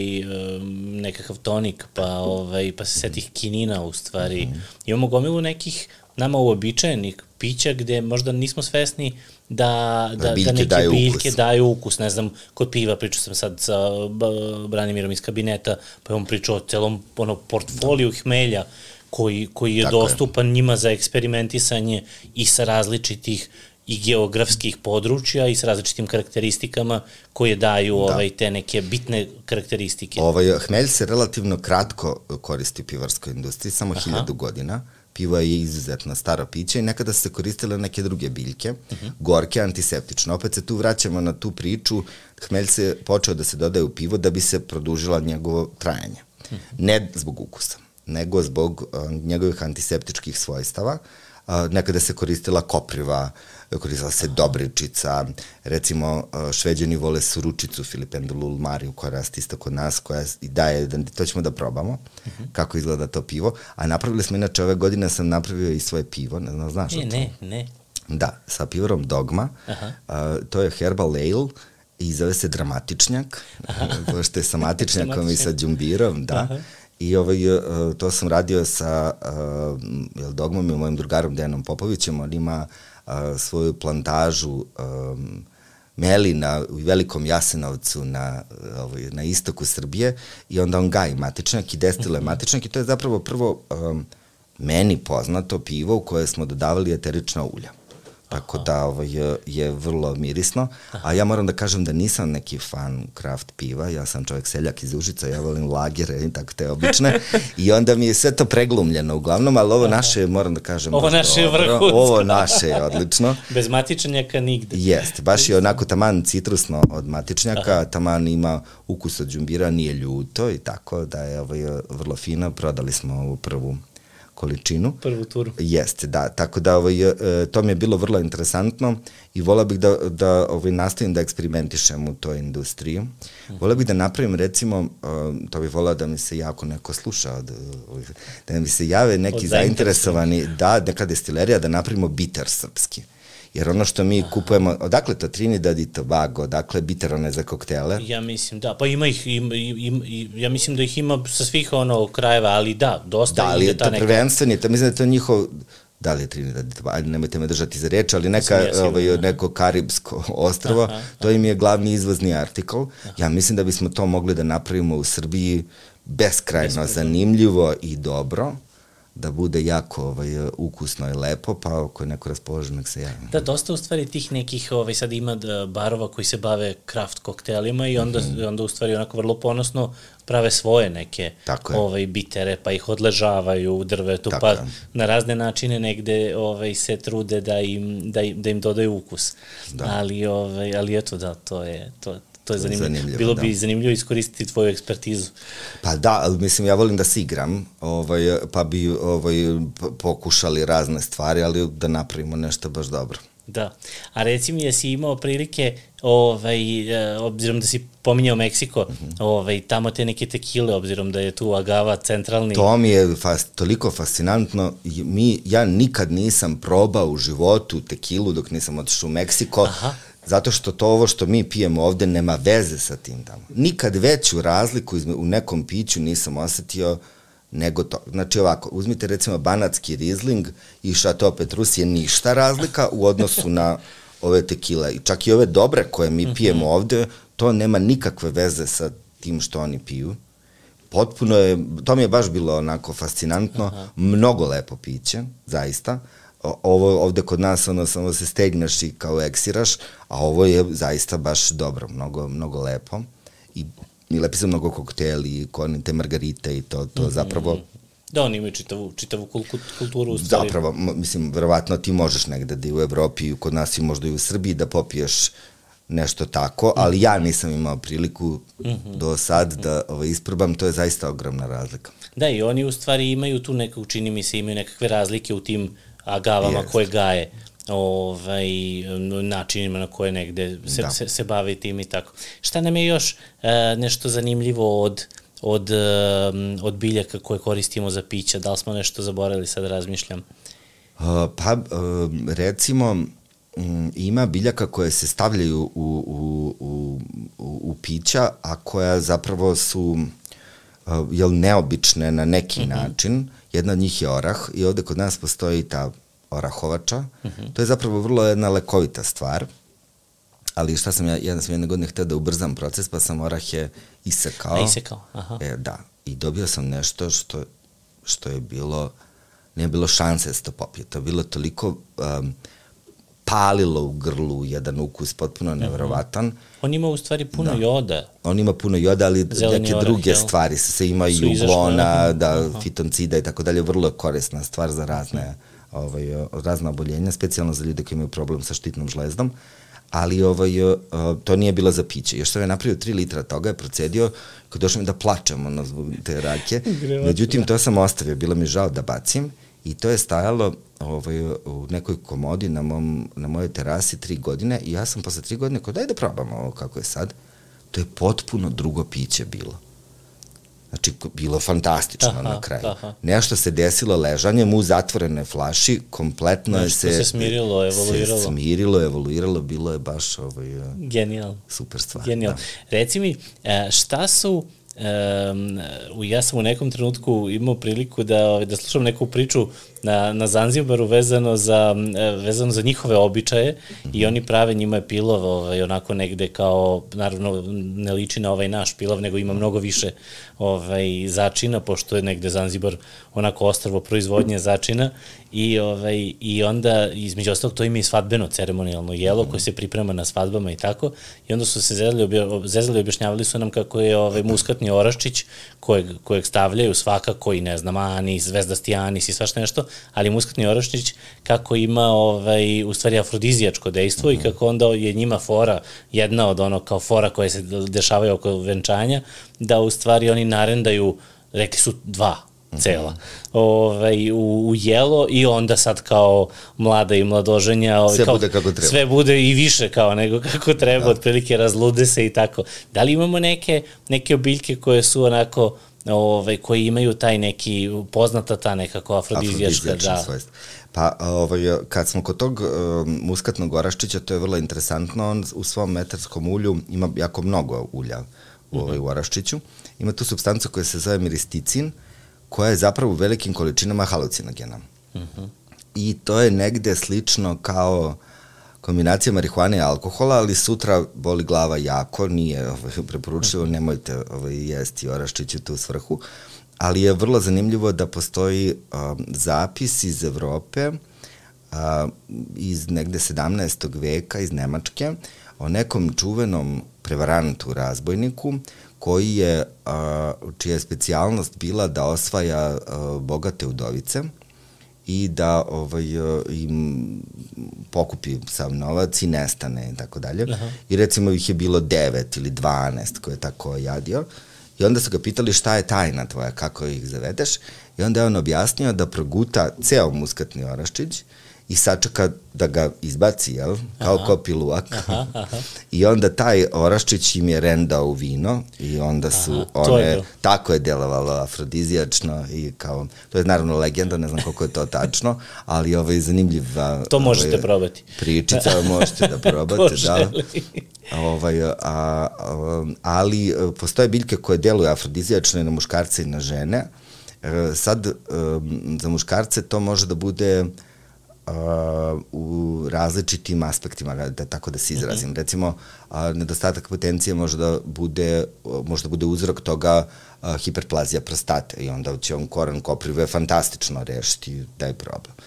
nekakav tonik, pa, ovaj, pa se setih kinina u stvari. Mm. Imamo gomilu nekih nama uobičajenih pića gde možda nismo svesni da, da, da, da neke daju biljke ukus. daju ukus. Ne znam, kod piva pričao sam sad sa Branimirom iz kabineta, pa je on pričao o celom ono, portfoliju da. hmelja koji, koji je Tako dostupan je. njima za eksperimentisanje i sa različitih i geografskih područja i s različitim karakteristikama koje daju da. ovaj, te neke bitne karakteristike. Ovaj, hmelj se relativno kratko koristi u pivarskoj industriji, samo Aha. hiljadu godina, pivo je izuzetno staro piće i nekada se koristile neke druge biljke, uh -huh. gorke, antiseptične. Opet se tu vraćamo na tu priču, hmelj se počeo da se dodaje u pivo da bi se produžila njegovo trajanje. Uh -huh. Ne zbog ukusa, nego zbog uh, njegovih antiseptičkih svojstava. Uh, nekada se koristila kopriva, koristila se dobričica, recimo šveđani vole suručicu Filipendulul Mariju koja rasti isto kod nas, koja i daje, da, to ćemo da probamo, uh mhm. -huh. kako izgleda to pivo, a napravili smo inače ove godine sam napravio i svoje pivo, ne znam, znaš e, to? Ne, ne. Da, sa pivorom Dogma, Aha. Uh, to je herbal ale, i zove se dramatičnjak, pošto je sa matičnjakom i sa džumbirom, da. Aha. I ovaj, to sam radio sa uh, jel, Dogmom i mojim drugarom Dejanom Popovićem, on ima a, svoju plantažu um, melina u velikom Jasenovcu na, ovaj, na istoku Srbije i onda on gaji matičnjak i destiluje mhm. matičnjak i to je zapravo prvo um, meni poznato pivo u koje smo dodavali eterična ulja tako da ovaj, je, je vrlo mirisno. A ja moram da kažem da nisam neki fan kraft piva, ja sam čovjek seljak iz Užica, ja volim lagere i tako te obične. I onda mi je sve to preglumljeno uglavnom, ali ovo naše, moram da kažem, ovo naše je vrhunsko. Ovo naše je odlično. Bez matičnjaka nigde. Jeste, baš je onako taman citrusno od matičnjaka, Aha. taman ima ukus od džumbira, nije ljuto i tako da je ovaj, vrlo fino. Prodali smo ovu prvu količinu. Prvu turu. Jeste, da. Tako da ovaj, e, to mi je bilo vrlo interesantno i volao bih da, da ovaj, nastavim da eksperimentišem u toj industriji. Volao bih da napravim recimo, e, to bih volao da mi se jako neko sluša, od, da mi se jave neki zainteresovani, da, neka destilerija, da napravimo bitter srpski. Jer ono što mi kupujemo, odakle to Trinidad i Tobago, odakle biterone za koktele? Ja mislim, da, pa ima ih, ima, ima, ja mislim da ih ima sa svih ono krajeva, ali da, dosta da, ali je to neka... prvenstveni, to mislim da je to njihov, da li je Trinidad, ajde nemojte me držati za reč, ali neka, ja ovaj, neko karibsko ostrvo, aha, to im je glavni izvozni artikl. Ja mislim da bismo to mogli da napravimo u Srbiji beskrajno Beskrajno. zanimljivo i dobro da bude jako ovaj, ukusno i lepo, pa ako je neko raspoložen, nek se javi. Da, dosta u stvari tih nekih, ovaj, sad ima da, barova koji se bave kraft koktelima i onda, mm -hmm. onda u stvari onako vrlo ponosno prave svoje neke ovaj, bitere, pa ih odležavaju u drvetu, Tako pa je. na razne načine negde ovaj, se trude da im, da im, da im dodaju ukus. Da. Ali, ovaj, ali eto da, to je, to, to je zanimljivo. zanimljivo Bilo da. bi zanimljivo iskoristiti tvoju ekspertizu. Pa da, ali mislim, ja volim da se igram, ovaj, pa bi ovaj, pokušali razne stvari, ali da napravimo nešto baš dobro. Da. A reci mi, jesi imao prilike, ovaj, e, obzirom da si pominjao Meksiko, mm -hmm. ovaj, tamo te neke tekile, obzirom da je tu agava centralni... To mi je fas, toliko fascinantno. Mi, ja nikad nisam probao u životu tekilu dok nisam otišao u Meksiko. Aha Zato što to ovo što mi pijemo ovde nema veze sa tim tamo. Nikad veću razliku u nekom piću nisam osetio nego to. Znači ovako, uzmite recimo banatski rizling i šato Petrus je ništa razlika u odnosu na ove tekile. I čak i ove dobre koje mi mhm. pijemo ovde, to nema nikakve veze sa tim što oni piju. Potpuno je, to mi je baš bilo onako fascinantno, Aha. mnogo lepo piće, zaista ovo ovde kod nas ono samo se stegneš i kao eksiraš, a ovo je zaista baš dobro, mnogo, mnogo lepo i, i lepi su mnogo kokteli, te margarite i to, to mm -hmm. zapravo Da, oni imaju čitavu, čitavu kulturu u stvari. Zapravo, mislim, verovatno ti možeš negde da i u Evropi, kod nas i možda i u Srbiji da popiješ nešto tako, ali ja nisam imao priliku mm -hmm. do sad da ovaj, isprobam, to je zaista ogromna razlika. Da, i oni u stvari imaju tu nekako, čini mi se, imaju nekakve razlike u tim agavama yes. koje gaje ovaj, načinima na koje negde se, da. se, se bavi tim i tako. Šta nam je još uh, nešto zanimljivo od od, uh, od biljaka koje koristimo za pića? Da li smo nešto zaboravili, sad razmišljam? Uh, pa, uh, recimo, um, ima biljaka koje se stavljaju u, u, u, u, pića, a koja zapravo su uh, jel, neobične na neki mhm. -huh. način Jedna od njih je orah i ovde kod nas postoji ta orahovača. Uh mhm. -huh. To je zapravo vrlo jedna lekovita stvar. Ali šta sam ja, jedan sam jedne godine hteo da ubrzam proces, pa sam orahe isekao. A isekao, aha. E, da. I dobio sam nešto što, što je bilo, nije bilo šanse da se to popije. To je bilo toliko um, palilo u grlu, jedan ukus potpuno mhm. neverovatan. On ima u stvari puno da. joda. On ima puno joda, ali Zeleni neke orah, druge jel? stvari se ima i uglona, da, Aha. fitoncida i tako dalje, vrlo korisna stvar za razne, ovaj, razne oboljenja, specijalno za ljude koji imaju problem sa štitnom žlezdom ali ovaj, to nije bilo za piće. Još sam je napravio 3 litra toga, je procedio, kad došao mi da plačem ono, zbog te rake. Međutim, to sam ostavio, bilo mi žao da bacim i to je stajalo ovaj, u nekoj komodi na, mom, na mojoj terasi tri godine i ja sam posle tri godine, kao daj da probamo ovo kako je sad. To je potpuno drugo piće bilo. Znači, bilo fantastično aha, na kraju. Aha. Nešto se desilo ležanjem u zatvorenoj flaši, kompletno je se... se smirilo, evoluiralo. Se smirilo, evoluiralo, bilo je baš ovaj, Genijalno. super stvar. Genijalno. Da. Reci mi, e, šta su Um, ja sam u nekom trenutku imao priliku da, ovaj, da slušam neku priču na, na Zanzibaru vezano za, vezano za njihove običaje mm -hmm. i oni prave njima je pilov ovaj, onako negde kao, naravno ne liči na ovaj naš pilov, nego ima mnogo više ovaj, začina, pošto je negde Zanzibar onako ostrvo proizvodnje začina i, ovaj, i onda između ostalog to ima i svadbeno ceremonijalno jelo mm -hmm. koje se priprema na svadbama i tako i onda su se zezali, obja, zezali objašnjavali su nam kako je ovaj, muskatni oraščić kojeg, kojeg stavljaju svakako i ne znam anis, zvezdasti anis i svašta nešto, ali muskatni oraščić kako ima ovaj, u stvari afrodizijačko dejstvo mm -hmm. i mhm. kako onda je njima fora, jedna od ono kao fora koje se dešavaju oko venčanja, da u stvari oni narendaju, rekli su dva cela mm -hmm. ovaj, u, u jelo i onda sad kao mlada i mladoženja ovaj, sve kao, bude kako treba. Sve bude i više kao nego kako treba, da. otprilike razlude se i tako. Da li imamo neke, neke obiljke koje su onako ovaj, koji imaju taj neki, poznata ta nekako afrodizijačka, da. Svojst. Pa, ovaj, kad smo kod tog uh, muskatnog oraščića, to je vrlo interesantno, on u svom metarskom ulju ima jako mnogo ulja u, ovaj, u oraščiću. Ima tu substancu koja se zove miristicin, koja je zapravo u velikim količinama halucinogena. Uh -huh. I to je negde slično kao uh, kombinacija marihuane i alkohola, ali sutra boli glava jako, nije ovaj, preporučljivo, nemojte ovaj, jesti oraščić u tu svrhu, ali je vrlo zanimljivo da postoji um, zapis iz Evrope, uh, iz negde 17. veka, iz Nemačke, o nekom čuvenom prevarantu, razbojniku, koji je, uh, čija je specijalnost bila da osvaja uh, bogate udovice, i da ovaj, im pokupi sav novac i nestane i tako dalje. I recimo ih je bilo 9 ili 12 koje je tako jadio. I onda su ga pitali šta je tajna tvoja, kako ih zavedeš. I onda je on objasnio da proguta ceo muskatni oraščić i sačeka da ga izbaci, jel? Kao aha. kopiluak. Aha, aha. I onda taj oraščić im je rendao u vino i onda su aha, one, je tako je delovalo afrodizijačno i kao, to je naravno legenda, ne znam koliko je to tačno, ali ovo je zanimljiva to možete ovaj, probati. Pričica, možete da probate, da. Ovaj, a, a, ali e, postoje biljke koje deluju afrodizijačno i na muškarce i na žene. E, sad, um, za muškarce to može da bude uh, uh, u različitim aspektima, da tako da se mhm. izrazim. Mm -hmm. Recimo, uh, nedostatak potencije može da bude, može da bude uzrok toga uh, hiperplazija prostate i onda će on koran koprive fantastično rešiti taj problem. Uh,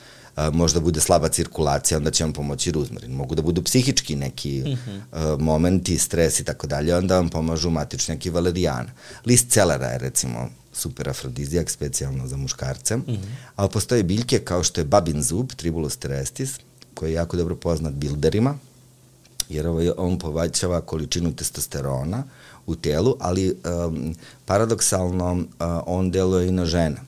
možda bude slaba cirkulacija, onda će vam pomoći ruzmarin. Mogu da budu psihički neki mm -hmm. uh, momenti, stres i tako dalje, onda vam pomažu matičnjaki valerijana. List celera je recimo super afrodizijak, specijalno za muškarce, mm -hmm. ali postoje biljke kao što je babin zub, Tribulus terrestis, koji je jako dobro poznat bilderima, jer ovaj, on povaćava količinu testosterona u telu, ali um, paradoksalno uh, on deluje i na žene.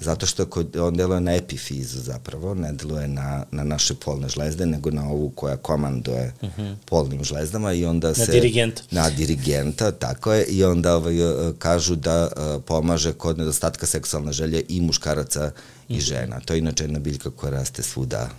Zato što kod, on deluje na epifizu zapravo, ne deluje na, na naše polne žlezde, nego na ovu koja komanduje uh. -huh. polnim žlezdama i onda se... Na dirigenta. Na dirigenta, tako je, i onda ovaj, e, kažu da uh, pomaže kod nedostatka seksualne želje i muškaraca uh -huh. i mhm. žena. To je inače jedna biljka koja raste svuda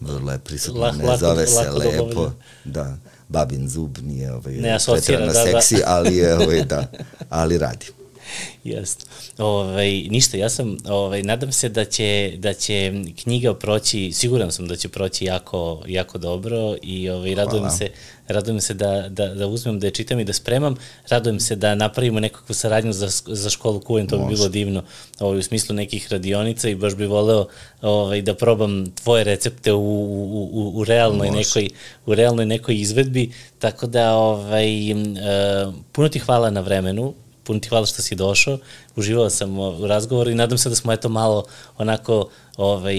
vrlo je prisutna, ne lako, zove se lepo, da, babin zub nije ovaj, ne asocira, da, seksi, da. ali je, ovaj, da, ali radi. Jasno. Ovaj, ništa, ja sam, ovaj, nadam se da će, da će knjiga proći, siguran sam da će proći jako, jako dobro i ovaj, radujem se, radujem se da, da, da uzmem, da je čitam i da spremam, radujem se da napravimo nekakvu saradnju za, za školu kujem, to bi bilo divno ovaj, u smislu nekih radionica i baš bi voleo ovaj, da probam tvoje recepte u, u, u, u, realnoj, nekoj, u realnoj nekoj izvedbi, tako da ovaj, uh, puno ti hvala na vremenu, puno ti hvala što si došao, uživao sam u razgovoru i nadam se da smo eto malo onako ovaj,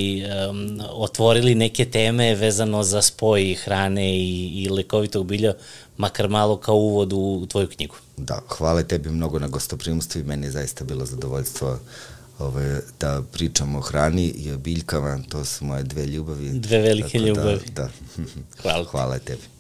um, otvorili neke teme vezano za spoj hrane i, i lekovitog bilja, makar malo kao uvod u, u tvoju knjigu. Da, hvala tebi mnogo na gostoprimstvu i meni je zaista bilo zadovoljstvo ovaj, da pričamo o hrani i o biljkama, to su moje dve ljubavi. Dve velike da, ljubavi. Da, Hvala. Hvala tebi.